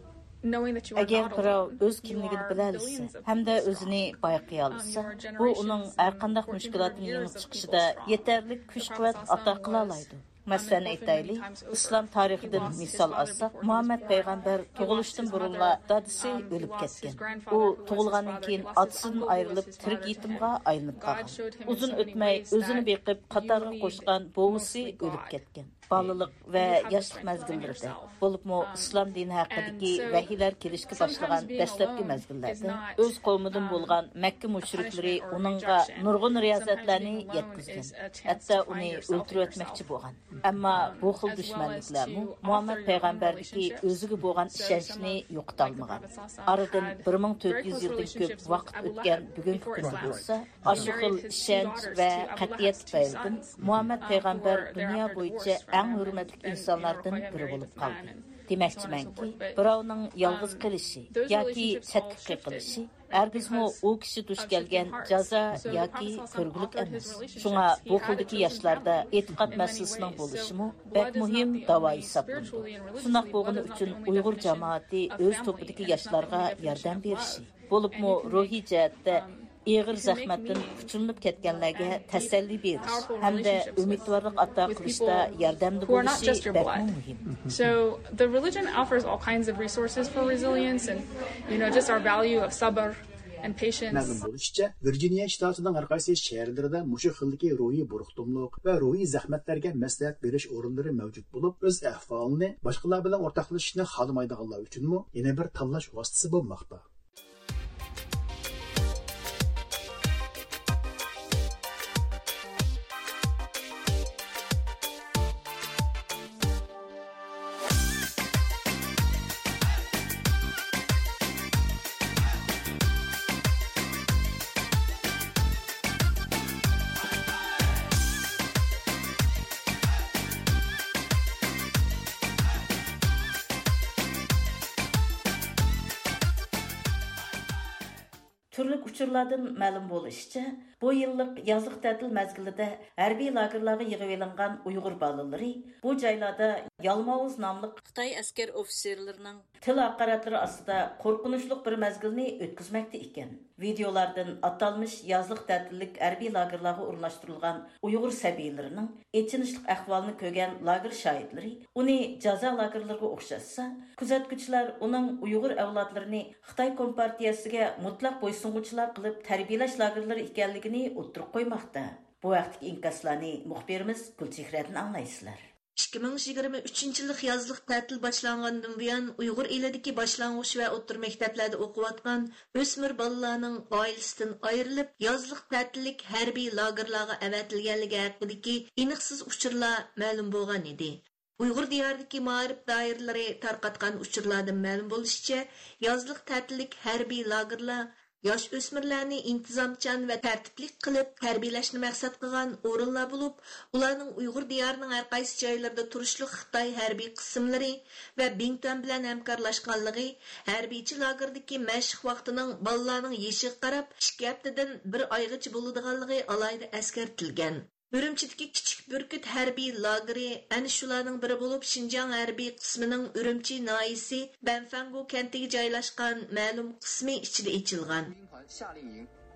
Әгәр birov o'z kimligini bila olsa hamda o'zini bayqay olsa, bu uning har qanday mushkulotni yengib chiqishida yetarli kuch-quvvat ato qila oladi. Мәсәлән әйтәйли, ислам тарихидан мисал алсак, Мухаммад пайгамбар тугылыштан бурынла дадысы өлүп кеткен. У тугылгандан кийин атысынан айрылып, тирик етимга айланып калган. Узун өтмөй өзүнү бекип, катарга кошкан бовусы өлүп кеткен. балалык ва яшлык мезгилләрендә, булыпмы ислам дини хакындагы вәхиләр килешкә башлаган дәслепке мезгилләрдә үз кавмыдан булган Мәккә мушриклары уныңга нургын риясәтләрне яткызган. Хәтта уни өлтүреп әтмәкче булган. Әмма бу хил душманлыклар Мухаммад пәйгамбәрдәге өзүгә булган ишенчне юкта. Арадан 1400 елдан көп вакыт үткән бүгенге көндә булса, ашу хил ишенч ва катият пәйгамбәр Мухаммад пәйгамбәр дөнья буенча ən hörmətli insanlardan biri olub qaldı. Deməkçi mən ki, Brown'un yalqız qilişi, ya ki sətkik qilişi, ər bizmü o kişi duş gəlgən caza, ya ki körgülük əmiz. Şuna bu xildiki yaşlarda etiqat məsəlisinin buluşumu bək mühim dava hesablandı. Sınaq boğunu üçün Uyğur cəmaati öz topudiki yaşlarga yardan berişi. Bolubmu ruhi cəhətdə ئېغىر زەخمەتتىن ئۇچۇرلۇپ كەتكەنلەرگە تەسەللى بېرىش ھەمدە ئۈمىدۋارلىق ئاتا قىلىشتا ياردەمدە بولۇشى بەكمۇ مۇھىم. So the religion offers all kinds of resources for resilience and you know just our value of sabr and patience. Мәлім болышыча, Вирджиния штатының әр қайсы шәһәрләрендә мушы хилдәге рухи бурыктымлык ва рухи зәхмәтләргә мәслихәт бериш орынлары мәвҗүд булып, үз әһвалын башкалар белән ортаклашышны халамайдыганлар өченме, яңа бер tanlash vositasi bo'lmoqda. Материалладан мәлім болышча, бу еллык язлык тәтил мәзгилидә хәрби лагерларга йыгып алынган уйгыр балалары бу жайларда Ялмауыз намлык Хытай әскер офицерларының тил аккаратлары астында коркынычлык бер мәзгилне үткәзмәктә икән. Видеолардан аталмыш язлык тәтиллек хәрби лагерларга урнаштырылган уйгыр сәбийләренең эчинишлек әхвалын көгән лагер шаһитлары уни жаза лагерларга охшатса, күзәткүчләр уның уйгыр әвладларын Хытай компартиясегә мотлак буйсынгычлар qilib tarbiyalash lagerlari ekanligini o'ttirib qo'ymoqda. Bu vaqtdagi inkaslarni muxbirimiz Gulchehradan anglaysizlar. 2023 yillik yozliq ta'til boshlangandan buyon Uyg'ur elidagi boshlang'ich va o'rta maktablarda o'qiyotgan o'smir bolalarning oilasidan ayrilib, yozliq ta'tillik harbiy lagerlarga avatilganligi haqidagi iniqsiz uchurlar ma'lum bo'lgan edi. Uyghur diyarındaki ma'rif dairələri tarqatqan uçurlardan ma'lum bo'lishicha, yozliq ta'tillik harbiy lagerlar yosh o'smirlarni intizomchan va tartiblik qilib tarbiyalashni maqsad qilgan o'rinlar bo'lib, ularning Uyg'ur diyarining har qaysi joylarida turishli Xitoy harbiy qismlari va bingtan bilan hamkorlashganligi harbiychi lagerdagi mashq vaqtining bolalarning yeshiga qarab ikki haftadan bir oygacha bo'ladiganligi alohida eskartilgan. ئۈرۈمچىدىكى كىچىك بۈركۈت ھەربىي لاگېرى ئەنە شۇلارنىڭ بىرى بولۇپ، شىنجاڭ ھەربىي قىسمىنىڭ ئۈرۈمچى ناھىيەسى بەنفەنگو كەنتىگە جايلاشقان مەلۇم قىسمى ئىچىدە ئېچىلغان.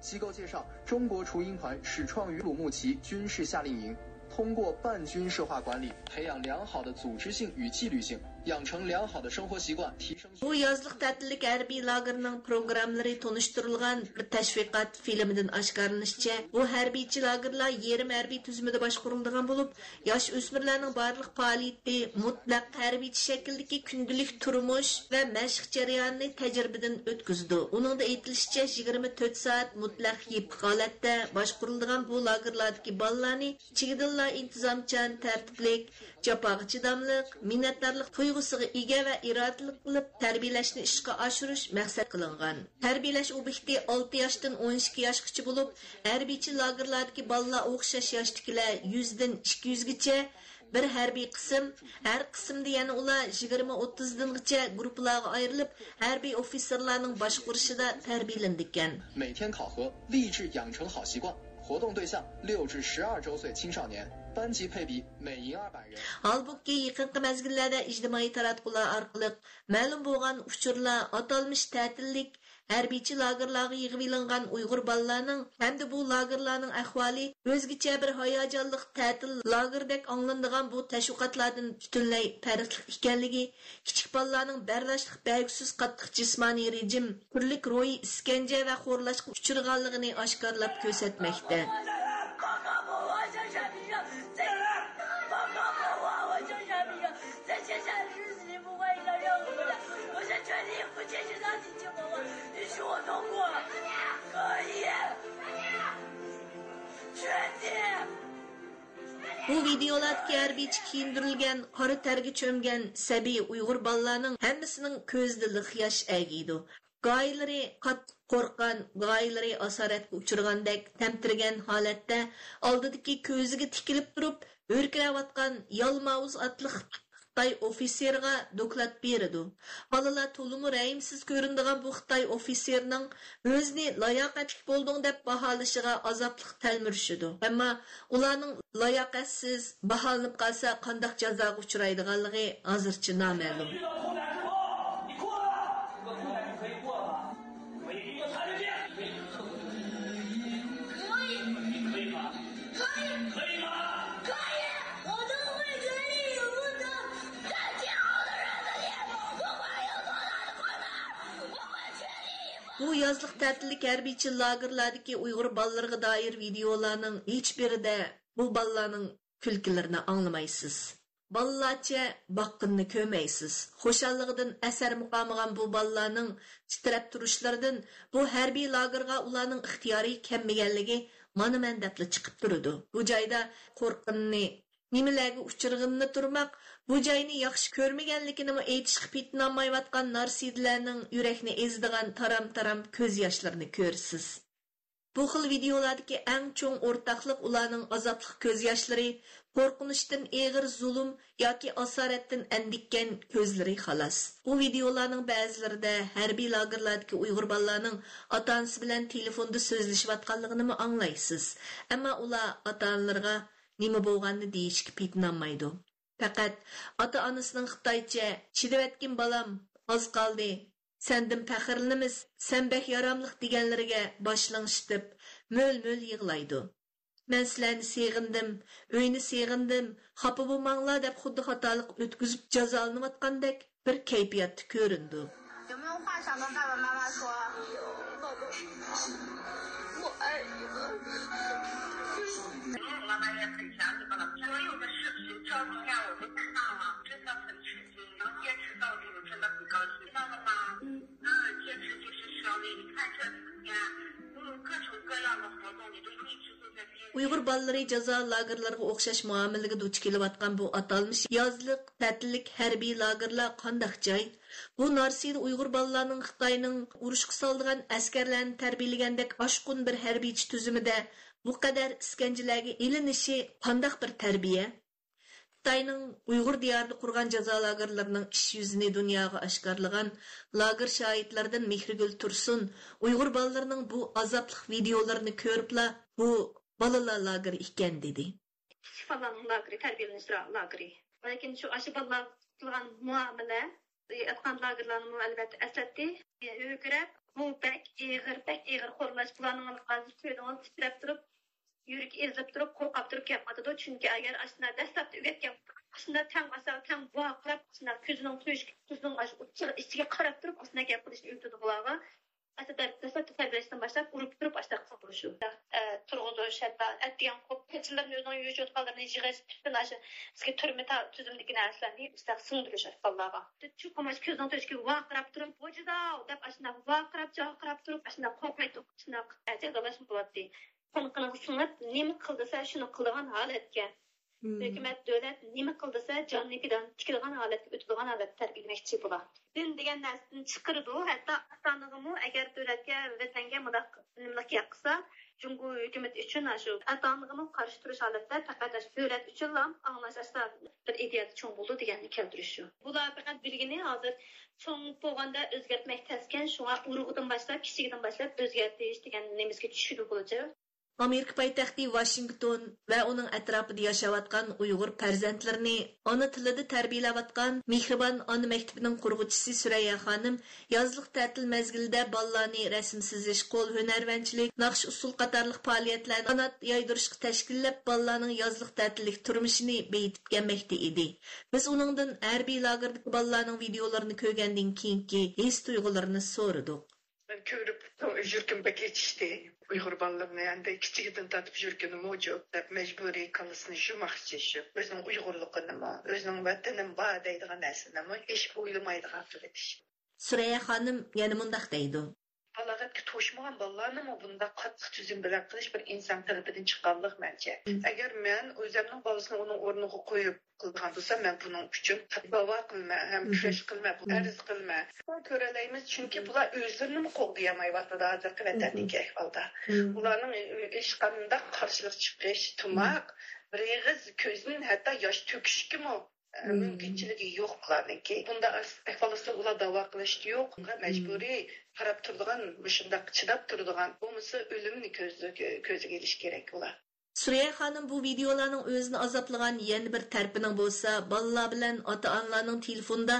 机构介绍，中国雏鹰团始创于鲁木齐军事夏令营，通过半军事化管理，培养良好的组织性与纪律性，Bu yazlıq tətillik harbiy lagırının programmalari tonuşturulğan bir təşviqat filmidan oshkorlanishicha bu hərbiçi lagerlar yerim hərbi tüzümüdə başqurulduğan bo'lib yosh o'smirlarning barlıq faoliyati mutlaq hərbiçi shakldagi kundalik turmush va məşq cərəyanını təcrübədən ötküzdü. Onun da etilişcə 24 soat mutlaq yip holatda başqurulduğan bu lagerlardagi bolalarni çigidillər intizomchan tərtiblik, capağı çidamlıq, minnətdarlıq tuyğu تۇيغۇسىغا ئىگە ۋە ئىرادىلىك قىلىپ تەربىيەلەشنى ئىشقا ئاشۇرۇش مەقسەت قىلىنغان. تەربىيەلەش ئوبيېكتى 6 ياشتىن 12 ياشقىچە بولۇپ, ھەربىيچى لاگېرلاردىكى بالىلار ئوخشاش ياشتىكىلەر 100 دىن 200 گىچە bir harbiy qism har qismda yana ular yigirma o'ttizdangacha guruhlarga ayrilib harbiy ofitserlarning boshqurishida tarbiyalandikan 每天考核，励志养成好习惯。活动对象六至十二周岁青少年，班级配比每营二百人。Halbuki yaqinqi mezgillarda ijtimoiy taratqular orqali ma'lum bo'lgan uchurlar atalmish ta'tillik harbiychi lagerlarga yig'ilingan uyg'ur bolalarning hamda bu lagerlarning ahvoli o'zgacha bir hayajonli ta'til lagerdek anglanadigan bu tashviqotlardan butunlay farqli ekanligi kichik bolalarning bardashlik belgisiz qattiq jismoniy rejim turlik ro'yi iskanja va xo'rlashga uchirganligini oshkorlab ko'rsatmoqda. Bu videolardagi harbiychi kiyindirilgan, qora targa cho'mgan sabiy Uyg'ur bolalarning hammasining ko'zida liq yosh agiydi. Gaylari qattiq qo'rqqan, gaylari asoratga uchirgandek tamtirgan holatda oldidagi ko'ziga tikilib turib, o'rkirayotgan yalmavuz otliq Xitoy ofitserga doklad berdi. Balalar to'limu rəhimsiz ko'rindigan bu Xitoy ofitserning o'zini layoqatli bo'lding deb baholashiga azobli talmirishidi. Ammo ularning layoqatsiz baholanib qolsa qanday jazoga uchraydiganligi hozircha noma'lum. يازلىق تەتىللىك ھەربىيچە Uygur ئۇيغۇر dair دائىر ۋىدىيولارنىڭ ھېچبىرىدە bu بالىلارنىڭ كۈلكىلىرىنى ئاڭلىمايسىز. Баллача баққынны көмейсіз. Хошаллығыдың әсәр мұқамыған бұл балланың титірәп тұрышлардан бұл әрби лагырға уланың ықтияры кәммегенлігі манымен дәплі чықып. Бұл жайда қорқынны nimalarga uchirg'inni turmoq bu joyni yaxshi ko'rmaganligini aytishga pitnolmayotgan narsidlarning yurakni ezdigan taram taram ko'z yoshlarini ko'rsiz. Bu xil videolardagi eng cho'ng o'rtaqlik ularning azobli ko'z yoshlari qo'rqinishdan eg'ir zulm yoki asoratdan andikkan ko'zlari xolos u videolarning ba'zilarida harbiy lagerlardagi uyg'ur bolalarning ota onasi bilan telefonda so'zlashayotganligini anglaysiz ammo ular ota onalarga nima bo'lganini deyishga petinolmaydi Faqat ota-onasining Xitoycha "Chidavatgin balam, oz qoldi. Sendin faxrlanamiz, sen bek yaramliq" deganlariga boshlang'ishib, mo'l-mo'l yig'laydi. Men sizlarni seg'indim, uyni seg'indim, xafa bo'lmanglar deb xuddi xatolik o'tkazib jazolanayotgandek bir kayfiyatda ko'rindi. 有没有话想跟爸爸妈妈说？ 爱你们。妈妈也很想你们了，所有的事情。 少几天我就看了，真的很吃惊，能坚持到底，我真的很高兴，知道了吗？嗯，嗯，坚持就是胜利。你看这几天，嗯，各种各样的活动，你都一直都在边。 uyg'ur bolaları jazo lagerlariga o'xshash muomalaga duch kelayotgan bu atalmish yozliq ta'tillik harbiy lagerlar qandaq joy bu narsida uyg'ur bolalarning xitoyning urushga soldigan askarlarni tarbiyalagandek oshqun bir harbiychi tuzumida bu qadar iskanjalarga ilinishi qandaq bir tarbiya Xitayning Uyg'ur diyorida qurgan jazo lagerlarining ish yuzini dunyoga oshkorlagan lager shohidlaridan Mehrigul Tursun Uyg'ur bolalarining bu azobli videolarini ko'ribla bu balalar lageri ekan dedi. Shifalan lageri, tarbiyalanish lageri. Lekin shu ashiballar qilgan muomala turib, durup, yürük turib durup, korkap durup chunki Çünkü eğer aslında o'rgatgan üretken, aslında ten asal, ten buaqlap, aslında közünün tuyuş, tuzunun aşı uçır, içine karap durup, aslında gap kılışını ürtüdü bulağı. Aslında destekte terbiyeleşten başlayıp, urup durup başta kısa buluşu. Turğuzu, şətta, ətdiyan kop, keçirlərin özünün yüz yotqalarını yığış, bütün aşı, bizge türme ta tüzümdeki nərslərini deyip, üstə sındırış aşı ballağa. Şu komaş közünün tuyuşki vaqırap durup, vacıda, dep aşına vaqırap, caqırap durup, aşına korkmaydı, cəqalaşım bulatdı. Konukının sınıp, nemi kıldıysa şunu kıldıgan haletke. Hükümet, devlet nemi kıldıysa canını fidan tikilgan haletke, ötüdügan halet terbiyelemekçi bula. Din degan narsani chiqirdi, hatto atanig'imu agar davlatga, vatanga mudaq Jungo hukumat uchun shu atanig'imu qarshi turish holatda faqat davlat uchun ham anglash asla bir ideya cho'ng bo'ldi deganni keltirish shu. Bular faqat bilgini hozir cho'ng bo'lganda o'zgartmak taskan, shunga urug'idan boshlab, kichigidan boshlab o'zgartirish degan nimizga tushunib bo'ladi. ئامېرىكا пайтақты Вашингтон ۋە ئۇنىڭ ئەتراپىدا ياشاۋاتقان ئۇيغۇر پەرزەنتلىرىنى оны تىلىدا تەربىيەلەۋاتقان مېھرىبان ئانا مەكتىپىنىڭ قۇرغۇچىسى سۈرەييە خانىم يازلىق تەتىل مەزگىلىدە بالىلارنى رەسىم سىزىش، қол ھۈنەرۋەنچىلىك، ناخشا ئۇسسۇل қатарлық پائالىيەتلەرنى анат يايدۇرۇشقا تەشكىللەپ بالىلارنىڭ يازلىق تەتىللىك تۇرمۇشىنى بېيىتىپ كەلمەكتە ئىدى. Біз ئۇنىڭدىن ھەربىي لاگېردىكى بالىلارنىڭ видеоларын كۆرگەندىن كېيىنكى ھېس Мен көріп, жүркім uyg'ur мо anday kichigidan tatib yurgani mavjud deb majburiy qilisini shumaqchishib o'zining uyg'urligini o'zining vatanim bor deydigan narsanimi hech o'ylamaydigan qilish suraya ханым yana mundoq deydi. Balog'atga to'shmagan bolalarni bunda qattiq tuzum bilan qilish bir inson tarafidan chiqqanlik mancha agar men o'zimning bolasini uning o'rniga qo'yib qilgan bo'lsam men buning uchun davo qilma ham kurash qilma arz qilma ko'ralaymiz chunki bular o'zlarini qo'llayamayapti hozirgi vatandagi ahvolda ularning hech qanday qarshilik chiqish tumoq bir eg'iz ko'zning hatto yosh to'kishgimi mumkinchiligi yo'q bularniki bunda ahvolda ular davo qilish yo'q majburiy qarab turadigan shundoq chidab turadigan bo'lmasa o'limni ko'ziga ilish kerak ular Suriya xonim bu videolarning o'zini azoplagan yana bir tarpining bo'lsa, bolalar bilan ota-onalarning telefonda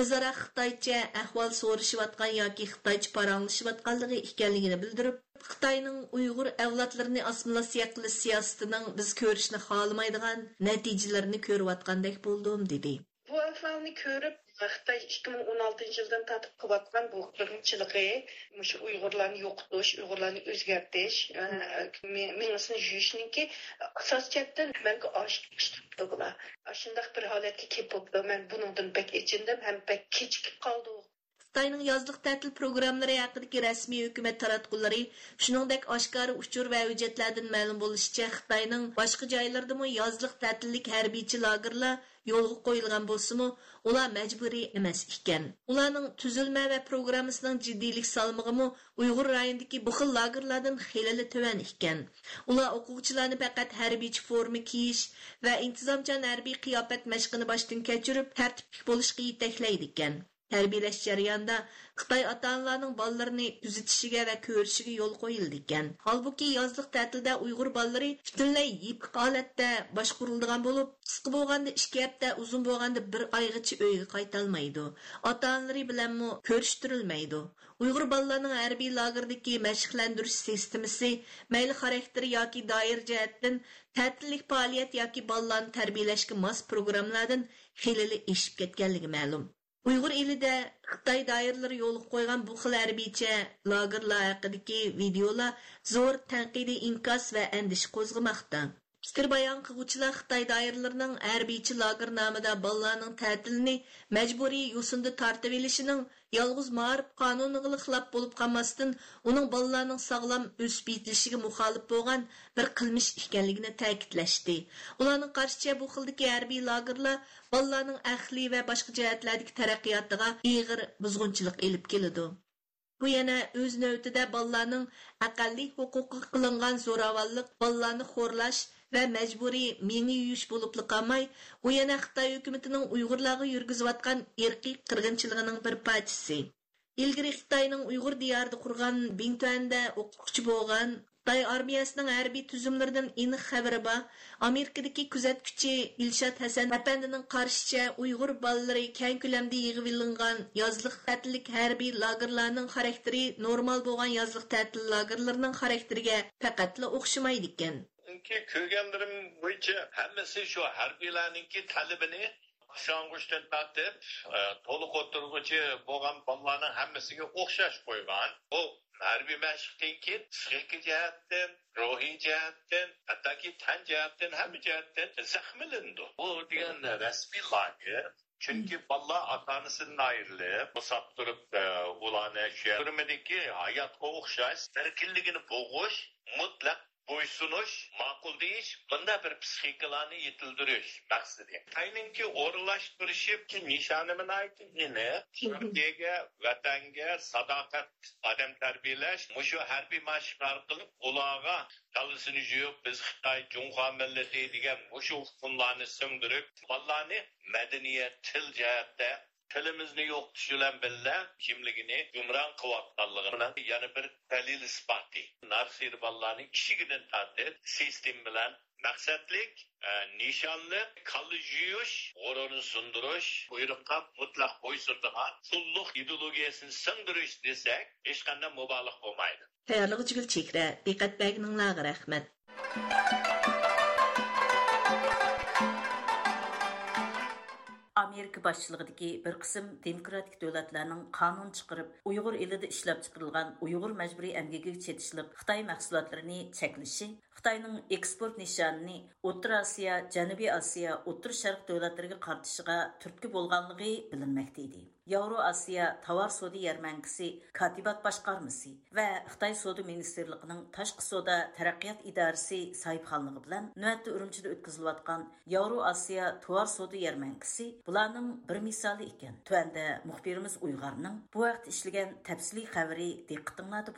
o'zaro xitoycha ahvol so'rashayotgan yoki xitoycha paranglashayotganligi ekanligini bildirib, Xitoyning Uyg'ur avlodlarini assimilyatsiya qilish siyosatining biz ko'rishni xohlamaydigan natijalarini ko'rayotgandek bo'ldim dedi. bu ahvolni ko'rib Xitoy 2016 жылдан yildan tatib qilayotgan bu qirg'inchiligi mush Uyg'urlarni yo'qotish, Uyg'urlarni o'zgartish, mengisini yuyishniki asos chetdan balki osh tutdi bular. Shundaq bir holatga kelib бұл Men buningdan bek ichindim, ham bek kechikib qoldim. Xitoyning yozliq ta'til programmalari haqidagi rasmiy hukumat taratqullari, shuningdek oshkora uchur va hujjatlardan ma'lum bo'lishicha, Xitoyning boshqa joylardami yozliq ta'tillik harbiychi lagerlar yo'lga qo'yilgan bo'lsa-mu, ular majburiy emas ekan. Ularning tuzilma va programmasining jiddiylik salmog'imi Uyg'ur rayonidagi bu xil lagerlardan xilali tuvan ekan. Ular o'quvchilarni faqat harbiychi forma kiyish va intizomchan harbiy qiyofat mashqini boshdan kechirib, tartibli bo'lishga yetaklaydi ekan. Tarbiyalash jarayonida Xitoy ota-onalarning bolalarini kuzatishiga va ko'rishiga yo'l qo'yildi ekan. Holbuki yozliq ta'tilda Uyg'ur bolalari butunlay yipiq holatda boshquriladigan bo'lib, qisqa bo'lganda 2 hafta, uzun bo'lganda bir oygacha uyga qaytolmaydi. Ota-onalari bilanmi ko'rishtirilmaydi. Uyg'ur bolalarining harbiy lagerdagi mashqlantirish sistemasi mayli xarakter yoki doir jihatdan ta'tillik faoliyat yoki bolalarni tarbiyalashga mos programmalardan xilili eshib ketganligi ma'lum. Uyghur elida Xitoy doiralari yo'l qo'ygan bu xil harbiycha lagerlar haqidagi videolar zo'r tanqidiy inkos va andish qo'zg'amoqda. Fikir қығучыла Қытай дайырларының әрбейчі hərbiyçi lagernamida ballarının tətilini məcburi yusunda tartıb elişinin yalğız mağrib qanununa xilaf olub болып onun оның sağlam ösüb yetilişinə müxalif болған bir қылмыш ikənligini təkidləşdi. Onların qarşıca bu қылдық hərbiy lagerlər балланың əxli və başqa cəhətlərdəki tərəqqiyatına ağır buzğunçuluq еліп келіді. Bu yana o'z navbatida bolalarning aqalli huquqi qilingan zo'ravonlik bolalarni xo'rlash ۋە مەجبۇرىي مېڭە үйіш بولۇپلا قالماي، ئۇ يەنە خىتاي ھۆكۈمىتىنىڭ ئۇيغۇرلارغا يۈرگۈزۈۋاتقان ئىرقىي قىرغىنچىلىقىنىڭ بىر پارچىسى. ئىلگىرى خىتاينىڭ ئۇيغۇر دىيارىدا قۇرغان بىڭتۈەندە ئوقۇتقۇچى بولغان، خىتاي ئارمىيەسىنىڭ ھەربىي تۈزۈملىرىدىن ئېنىق خەۋىرى بار، ئامېرىكىدىكى كۆزەتكۈچى ئىلشات ھەسەن ئەپەندىنىڭ قارىشىچە ئۇيغۇر بالىلىرى كەڭ كۆلەمدە يىغىۋېلىنغان يازلىق تەتىللىك ھەربىي لاگېرلارنىڭ خاراكتېرى نورمال بولغان يازلىق تەتىل لاگېرلىرىنىڭ خاراكتېرىگە پەقەتلا ئوخشىمايدىكەن. Ekan. ko'rganlarim bo'yicha hammasi shu harbiylarninki talabini boshlang'uchdan tortib to'liq o'tirg'uchi bo'lgan bolalarning hammasiga o'xshash qo'ygan bu harbiy mashqdan keyin psixika jihatdan ruhiy jihatdan hattoki tan jihatdan hamma jihatdan zaxmlandi bu degan rasmiy lager chunki bolalar ota onasidan ayrilib o'sab turib ularni shu turmadagi hayotga o'xshash erkinligini bo'g'ish mutlaq bo'ysunish ma'qul deyish bunda bir psixikalarni yetildirish maqsadi tayningki o'rinlashtirishib nishonimini aytgani turkiyaga vatanga sadoqat odam tarbiyalash mushu harbiy mashqlar qilib ularga kallasini yuyib biz xitoy junxo millati degan mushu hukmlarni singdirib bolalarni madaniyat til jihatda tilimizni yo'qotish bilan birga kimligini gumron qilayotganligini yana bir dalil isboti narsir bolalarning kishigidan tortib sistem bilan maqsadlik e, nishonli kalla yuyish g'ururni sundirish buyruqqa mutlaq bo'ysundigan qulluq ideologiyasini sindirish desak hech qanday mubolih bo'lmaydi. Tayyorlig'i chekra diqqat bagninlarga rahmat. Америка başçılığındakı bir qism demokratik dövlətlərinin qanun çıxırıb Uyğur elində işləb çıxırılğan Uyğur məcburi əmgəyə çetişilib Xitay Қытай çəkilişi, eksport экспорт O'rta Asiya, Janubiy Asiya, O'rta Şərq dövlətlərinə qartışığa türtki bolğanlığı bilinməkdə. Еуроасия товар Соди ярмәңкісі Катибат башқармысы вә Қытай Соди министрлігінің ташқы сода тәрәқият идарысы сайыпханлығы білән нөәтті үрімчіде өткізіліватқан Еуроасия товар Соди ярмәңкісі бұланың бір мисалы екен. Төәнді мұхбиріміз ұйғарының бұ вақыт тәпсілі қәвірі дектіңлады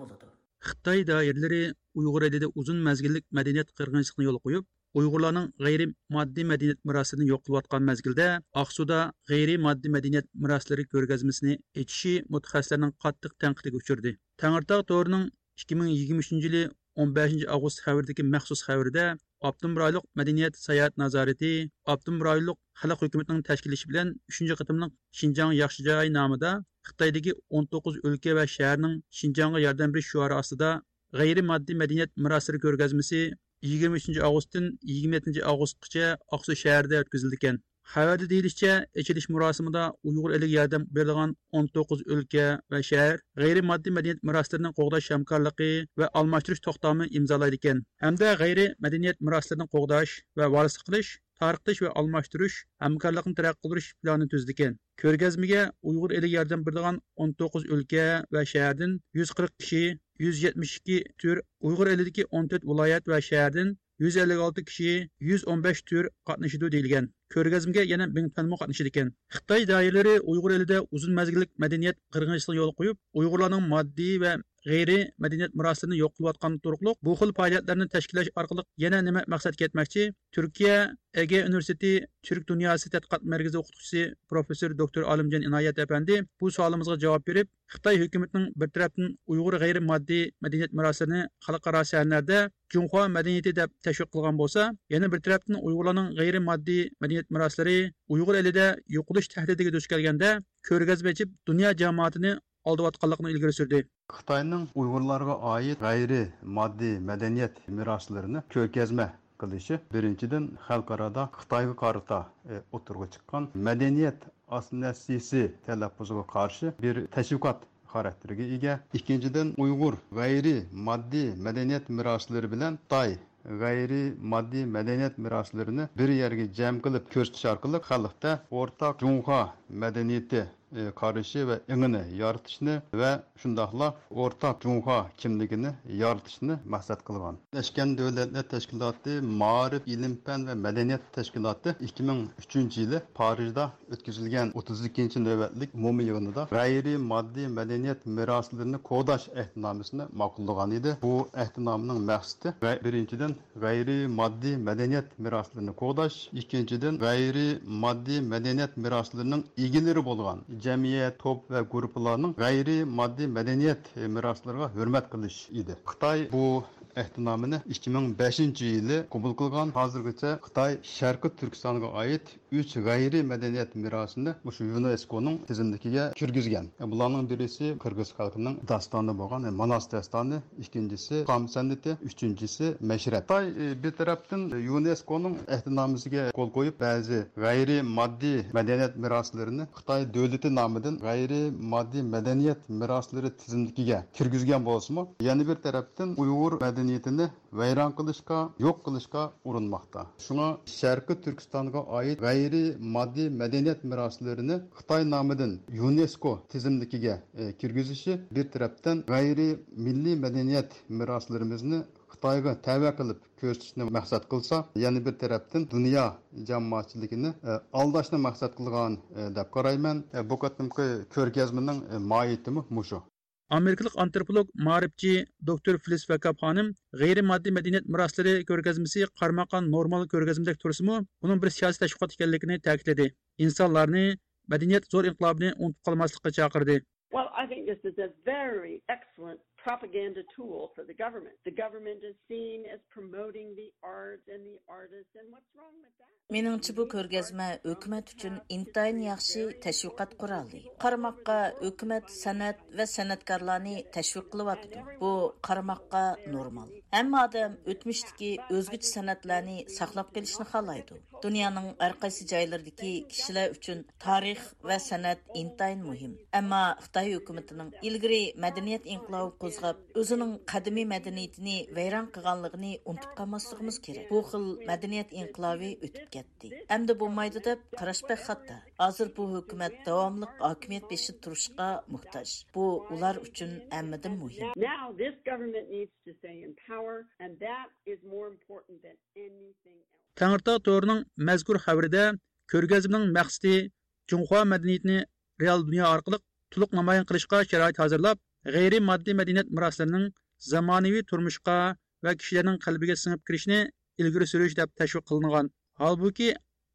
Uyg'ur elida uzun mazgillik madaniyat qirg'inchiliqni yo'l qo'yib, uyg'urlarning g'ayri moddiy madaniyat merosini yo'q qilayotgan mazgilda oqsuda g'ayri moddiy madaniyat meroslari ko'rgazmasini echishi mutaxassislarning qattiq tanqidiga uchirdi. Tangirtog to'rining ikki ming yigirma uchinchi yili o'n beshinchi avgust xabaridagi maxsus xabarda Abdum rayonluq madaniyat sayohat nazorati Abdum rayonluq xalq hukumatining tashkillashi bilan 3 qatimliq Xinjiang yaxshi joy nomida Xitoydagi 19 o'lka va shaharning Xinjiangga yordam berish shuari ostida g'ayri moddiy madaniyat meroslari ko'rgazmasi 23 avgustdan 27 avgustgacha Oqsu shahrida o'tkazildi ekan. Xabarda deyilishicha, ochilish marosimida Uyg'ur eliga yordam berilgan 19 o'lka va shahar g'ayri moddiy madaniyat meroslarini qo'g'dash hamkorligi va almashtirish to'xtami imzolaydi ekan. Hamda g'ayri madaniyat meroslarini qo'g'dash va varislik qilish tarqitish va almashtirish hamkorlikni taraqqiy qildirish planini tuzdi ekan ko'rgazmaga uyg'ur eliga yordam beradigan 19 o'lka va shahardan 140 kishi 172 tür uyg'ur elidagi 14 viloyat va shahardan 156 kishi 115 tür qatnashidi deyilgan. Ko'rgazmaga yana Bing Tanmo qatnashidi ekan. Xitoy doiralari uyg'ur elida uzun mazgillik madaniyat qirg'inchiligiga yo'l qo'yib uyg'urlarning moddiy va g'ayriy madaniyat meroslarini yo'q qilayotgani turuqliq bu xil faoliyatlarni tashkillash orqali yana nima maqsadga yetmoqchi? Turkiya ege universiteti turk dunyosi tadqiqot markazi o'qituvchisi professor doktor olimjon inoyat apandi bu savolimizga javob berib xitoy hukumatining bir tarafdan uyg'ur g'ayri moddiy madaniyat meroslarini xalqaro sahnada junxo madaniyati deb tashviq qilgan bo'lsa yana bir tarafdan uyg'urlarning g'ayri moddiy madaniyat meroslari uyg'ur elida yo'qolish tahdidiga duch kelganda ko'rgazma ichib dunyo jamoatini oldiyotganligini ilgari surdi. Xitoyning uyg'urlarga oid g'ayri moddiy madaniyat meroslarini ko'rgazma qilishi birinchidan xalqaroda xitoyga qarata e, o'tirg'a chiqqan madaniyat osnasisi talaffuziga qarshi bir tashviqot xarakteriga ega. Ikkinchidan uyg'ur g'ayri moddiy madaniyat meroslari bilan xitoy g'ayriy moddiy madaniyat meroslarini bir yerga jam qilib ko'rsatish orqali xalqda o'rtaq junxo madaniyati E, qarışı va ingini yaratışını va şundaqla o'rtaq junxo kimligini yaratışını maqsad qilgan birlashgan davlatlar tashkiloti ma'rif İlim, Fən va madaniyat tashkiloti ikki ming uchinchi yili parijda o'tkazilgan o'ttiz ikkinchi navbatlik umumiy yig'inida g'ayriy moddiy madaniyat meroslarini qo'dash ehtinomisini ma'qullagan edi bu ehtinomining maqsadi birinchidan gayri moddiy madaniyat meroslarini qodaş, ikkinchidan gayri moddiy madaniyat meroslarining ilgiləri bo'lgan jamiyat to'p va guruhlarning g'ayriy moddiy madaniyat e, meroslariga hurmat qilish edi. Xitoy bu ehtinomini 2005 yili qabul qilgan. Hozirgacha xitoy sharqi turkistonga oid üç gayri medeniyet mirasını bu şu UNESCO'nun tizimdikiye kürgüzgen. E, bularning birisi Kırgız halkının dastanı bo'lgan, e, Manas dastanı, ikincisi Kam sanati, üçüncüsü Meşret. Tay e, bir taraftan e, UNESCO'nun ehdinamizga qo'l qo'yib, ba'zi g'ayri moddiy madaniyat miroslarini Xitoy devleti nomidan g'ayri moddiy madaniyat miroslari tizimligiga kirgizgan bo'lsinmi, yana bir tarafdan Uyg'ur madaniyatini vayron qilishga, yo'q qilishga urinmoqda. Shunga Sharqiy Turkistonga oid g'ayri ayrı maddi medeniyet miraslarını Kıtay namıdan UNESCO tizimdikige e, kirgizişi bir tarafından gayri milli medeniyet miraslarımızını Xitayga təvə qılıb göstərishni məqsəd qılsa, yəni bir tərəfdən dünya cəmiyyətçiliyini e, aldashni məqsəd qılğan e. E, bu. Amerikalik antropolog ma'rifchi doktor filiz vakab xonim g'ayri moddiy madaniyat meroslari ko'rgazmasi qarmaqan normal ko'rgazmadek tursimu uning bir siyosiy tashviqot ekanligini ta'kidladi insonlarni madaniyat zo'r inqilobini unutib qolmaslikqa chaqirdi Well, I think this is a very excellent propaganda tool for the government. The government is seen as promoting the arts and the artists, and what's wrong with that? Меніңчі bu ko'rgazma hukumat uchun intayin yaxshi tashviqot quroli. Qarmoqqa hukumat san'at va san'atkorlarni tashviq qilyapti. Bu qarmoqqa normal. Hamma odam o'tmishdagi o'zgacha san'atlarni saqlab qolishni xohlaydi. Dunyoning Dünyanın әрқайсы жайлардагы кишилер үчүн тарих ва санат интайн мөһим. Әмма Хытай үкіметінің илгири мәдениет инқилабы кузгап, өзінің кадими мәдәниятен вайран кылганлыгын унутып калмаслыгыбыз керек. Бу хил мәдәният инқилабы үтүп кетти. Әмдә булмайды дип карашбак хатта. Хәзер бу хөкүмәт дәвамлык хакимият беши турышка мохтаж. Бу улар үчүн әммәдән мөһим. Now this government in power and that is more important. Tangirtog to'rining mazkur xabarida ko'rgazmaning maqsadi Junxo madaniyatini real dunyo orqali to'liq namoyon qilishga sharoit hozirlab, g'ayriy moddiy madaniyat meroslarining zamonaviy turmushga va kishilarning qalbiga singib kirishni ilgari surish deb tashviq qilingan. Holbuki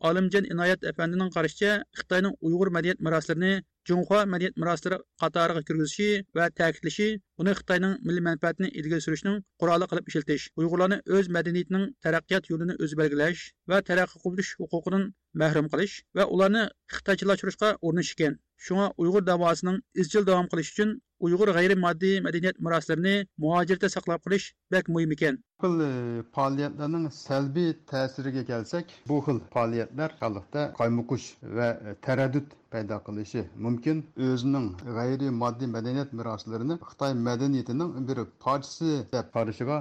Olimjon Inoyat afandining qarashicha, Xitoyning Uyg'ur madaniyat meroslarini Junxo madaniyat meroslari qatoriga kirgizishi va ta'kidlashi uni Xitoyning milliy manfaatini ilgari surishning quroli qilib ishlatish, Uyg'urlarni o'z madaniyatining taraqqiyot yo'lini o'zi belgilash va taraqqiy qilish huquqidan mahrum qilish va ularni xitoychilashtirishga urinish ekan. Shunga Uyg'ur davosining izchil davom qilishi uchun Uyg'ur g'ayri moddiy madaniyat meroslarini muhojirda saqlab qolish bak muhim ekan. Bu xil e, faoliyatlarning salbiy ta'siriga kelsak, bu xil faoliyatlar xalqda qaymuqish va e, taraddud paydo qilishi mumkin. O'zining g'ayri moddiy madaniyat meroslarini Xitoy madaniyatining bir parchasi deb qarashiga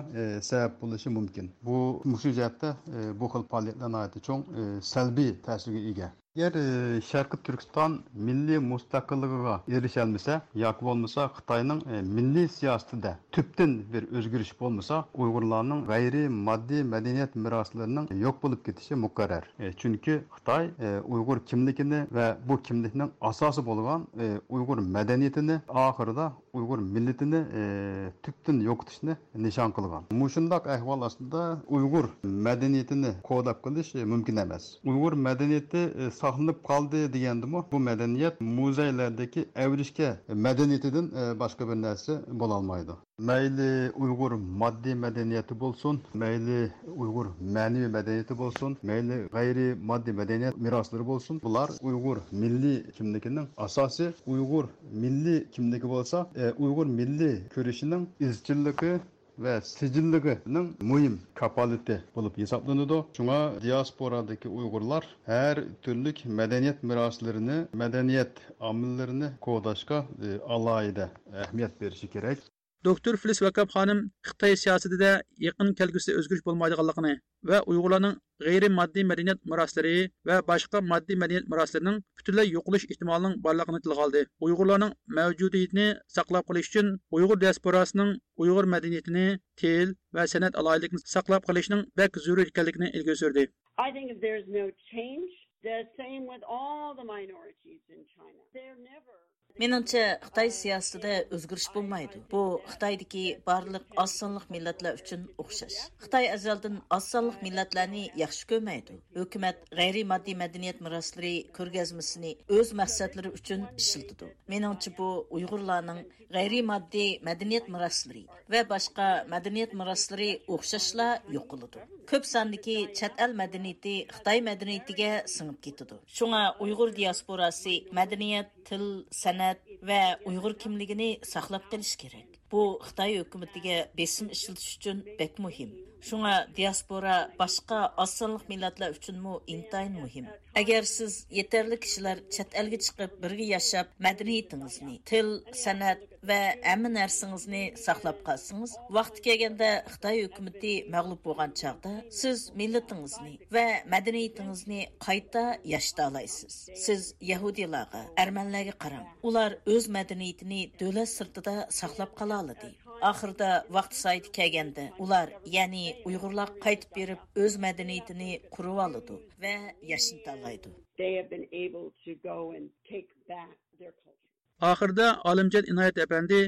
sabab bo'lishi mumkin. Bu mushu jihatda bu xil faoliyatlar cho'ng salbiy ta'sirga ega. Егер э, Шарқы Түркістан милли мұстақылығыға еріше алмаса, яқы болмаса, қытайдың э, милли сиясты түптен бір өзгеріс болмаса, ұйғырлардың ғайри мадди мәдениет мұрасыларының жоқ болып кетуі мұқарар. Е, э, чүнкі Қытай ұйғыр кімлікіні вә бұл кімлікінің асасы болған ұйғыр мәдениетіні ақырда ұйғыр милетіні түптен түптін йоқтышыны нишан қылған. Мұшындақ әхвал астында ұйғыр мәдениетіні қолап қылыш мүмкін емес. Ұйғыр мәдениеті saklanıp kaldı diyendim o. Bu medeniyet muzeylerdeki evrişke medeniyetinden ee, başka bir nersi bulalmaydı. Meyli Uygur maddi medeniyeti bulsun, meyli Uygur manevi medeniyeti bulsun, meyli gayri maddi medeniyet mirasları bulsun. Bunlar Uygur milli kimlikinin asası Uygur milli kimliki bolsa, e, Uygur milli körüşünün izçilliki ve sicilliğinin mühim kapaliti bulup hesaplanıdı. Şuna diasporadaki Uygurlar her türlü medeniyet miraslarını, medeniyet amillerini kodaşka e, alayda ehmiyet verişi gerek. Doktor Filiz Vakab xonim Xitoy siyosatida yaqin kelgusida o'zgarish bo'lmaydiganligini va Uyg'urlarning g'ayri moddiy madaniyat meroslari va boshqa moddiy madaniyat meroslarining butunlay yo'qolish ehtimolining borligini tilga oldi. Uyg'urlarning mavjudiyatini saqlab qolish uchun Uyg'ur diasporasining Uyg'ur madaniyatini, til va san'at aloyidligini saqlab qolishning bak zarur ekanligini ilgari surdi. I think if there's no change, the same with all the minorities in China. They're never Меніңше, Қытай сиясатыда болмайды. Бұл Қытайдегі барлық аз санлық милләтләр үшін ұқсас. Қытай әзәлден аз санлық милләтләрне яхшы көрмәйді. Хөкүмәт гайри матди мәдәният мираслары күргәзмәсен өз максатлары үшін işiltidi. Меніңше, бұл уйгырларның гайри матди мәдәният мираслары ва башка мәдәният мираслары ұқсашла yo'qoladi. Көп сандагы чат эл мәдәнияте Қытай мәдәниятигә сыңып кетиди. Шуңа уйгыр диаспорасы мәдәният, тил, сәнәт va uyg'ur kimligini saqlab qolish kerak Bu Xitoy hökumətiga besim işletiş үшін бәк mühim. Шуңа диаспора башка асыллык милләтләр өчен мо интайн мөһим. Әгәр сез етерле кешеләр чат әлге чыгып бергә яшап, мәдәниятегезне, тел, сәнәт ва әмін нәрсәгезне саклап калсагыз, вакыт кергәндә Хытай хөкүмәте мәгълүб булган чакта сез милләтегезне ва мәдәниятегезне кайта яшта аласыз. Сез яһудиларга, әрмәнләргә караң. Улар үз мәдәниятен дәүләт сыртында саклап кала. Oxirida vaqti sayti kelganda ular ya'ni uyg'urlar qaytib berib o'z madaniyatini qurib oladi va yashnita oladi they have been able to go and take back their culture. Ахырда Алимҗан Инаят әпәнди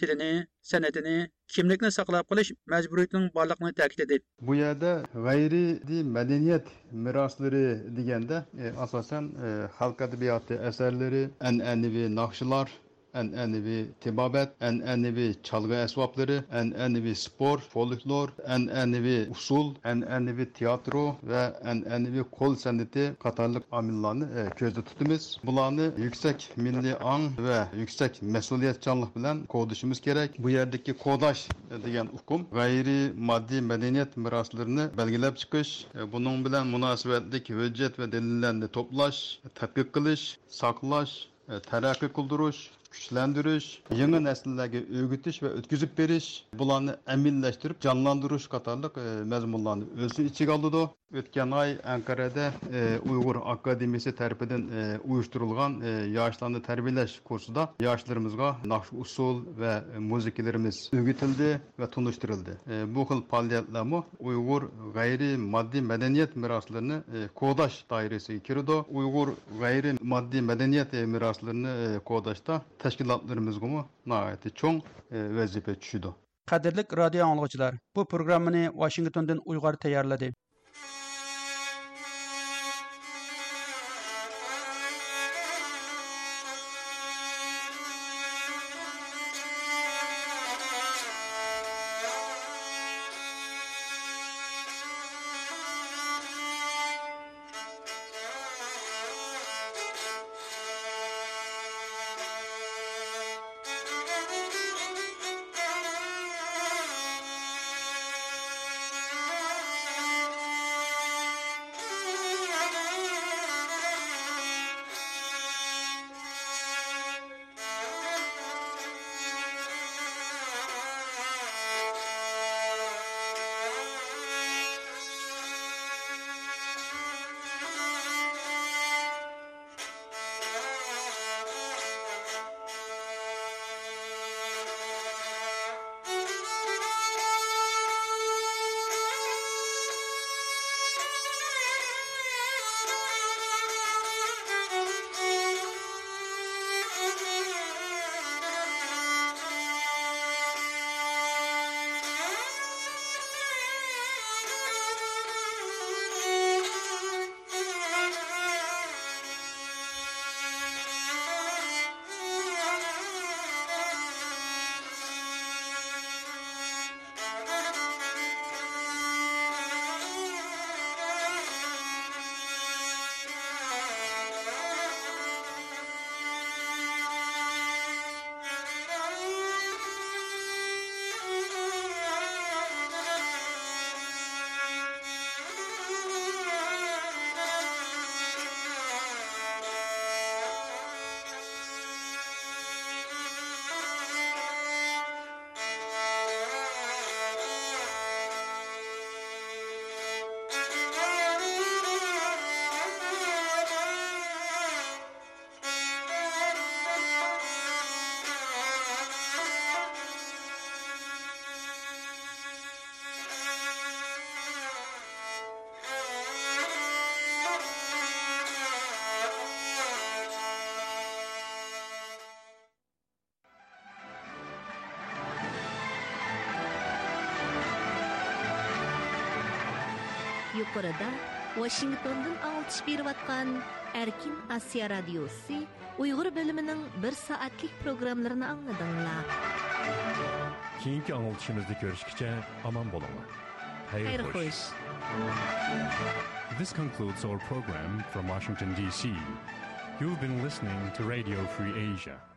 tilini, sənətini, kimlikni saqlab qilish məcburiyyətinin borliqini ta'kidladi bu yerda g'ayriy madaniyat meroslari deganda e, asosan e, xalq adabiyoti asarlari an'anaviy naqshilar ennevi tibabet, ennevi çalgı esvapları, ennevi spor, folklor, ennevi usul, ennevi tiyatro ve ennevi kol seneti katarlık amillarını e, közde tutumuz. Bularını yüksek milli an ve yüksek mesuliyetçanlık bilen koduşumuz gerek. Bu yerdeki kodaş degan hukm gayri maddi medeniyet miraslarını belgilep çıkış, e, bunun bilen münasebetlik hüccet ve delillerini toplaş, e, tatbik kılış, saklaş, terakki kıldırış, güçlendiriş, yeni nesillere öğütüş ve ötküzüp beriş, bularını eminleştirip canlandırış katarlık e, mezmunlarını özü içi kaldı. Ötken ay Ankara'da e, Uygur Akademisi tərəfindən e, uyuşturulğan e, yaşlarını tərbiyələş kursunda yaşlarımızga naxş usul ve e, müziklerimiz öğütildi ve tanıştırıldı. E, bu xil fəaliyyətlərmə Uygur gayri maddi medeniyet miraslarını e, kodaş dairesi kirdi. Uygur gayri maddi medeniyet miraslarını e, tashkilotlarimizga nihoyatda cho'ng e, vazifa tushidi qadrli radio anglovchilar bu programmani washingtondan uyg'ur tayyorladi. Yuqorida Washingtondan беріп beriyotgan Erkin Asiya Радиосы Uyg'ur bo'limining 1 soatlik programmalarini angladinglar. Keyingi anglitishimizni ko'rishgacha omon bo'linglar. Xayr xo'sh. This concludes our program from Washington DC. You've been listening to Radio Free Asia.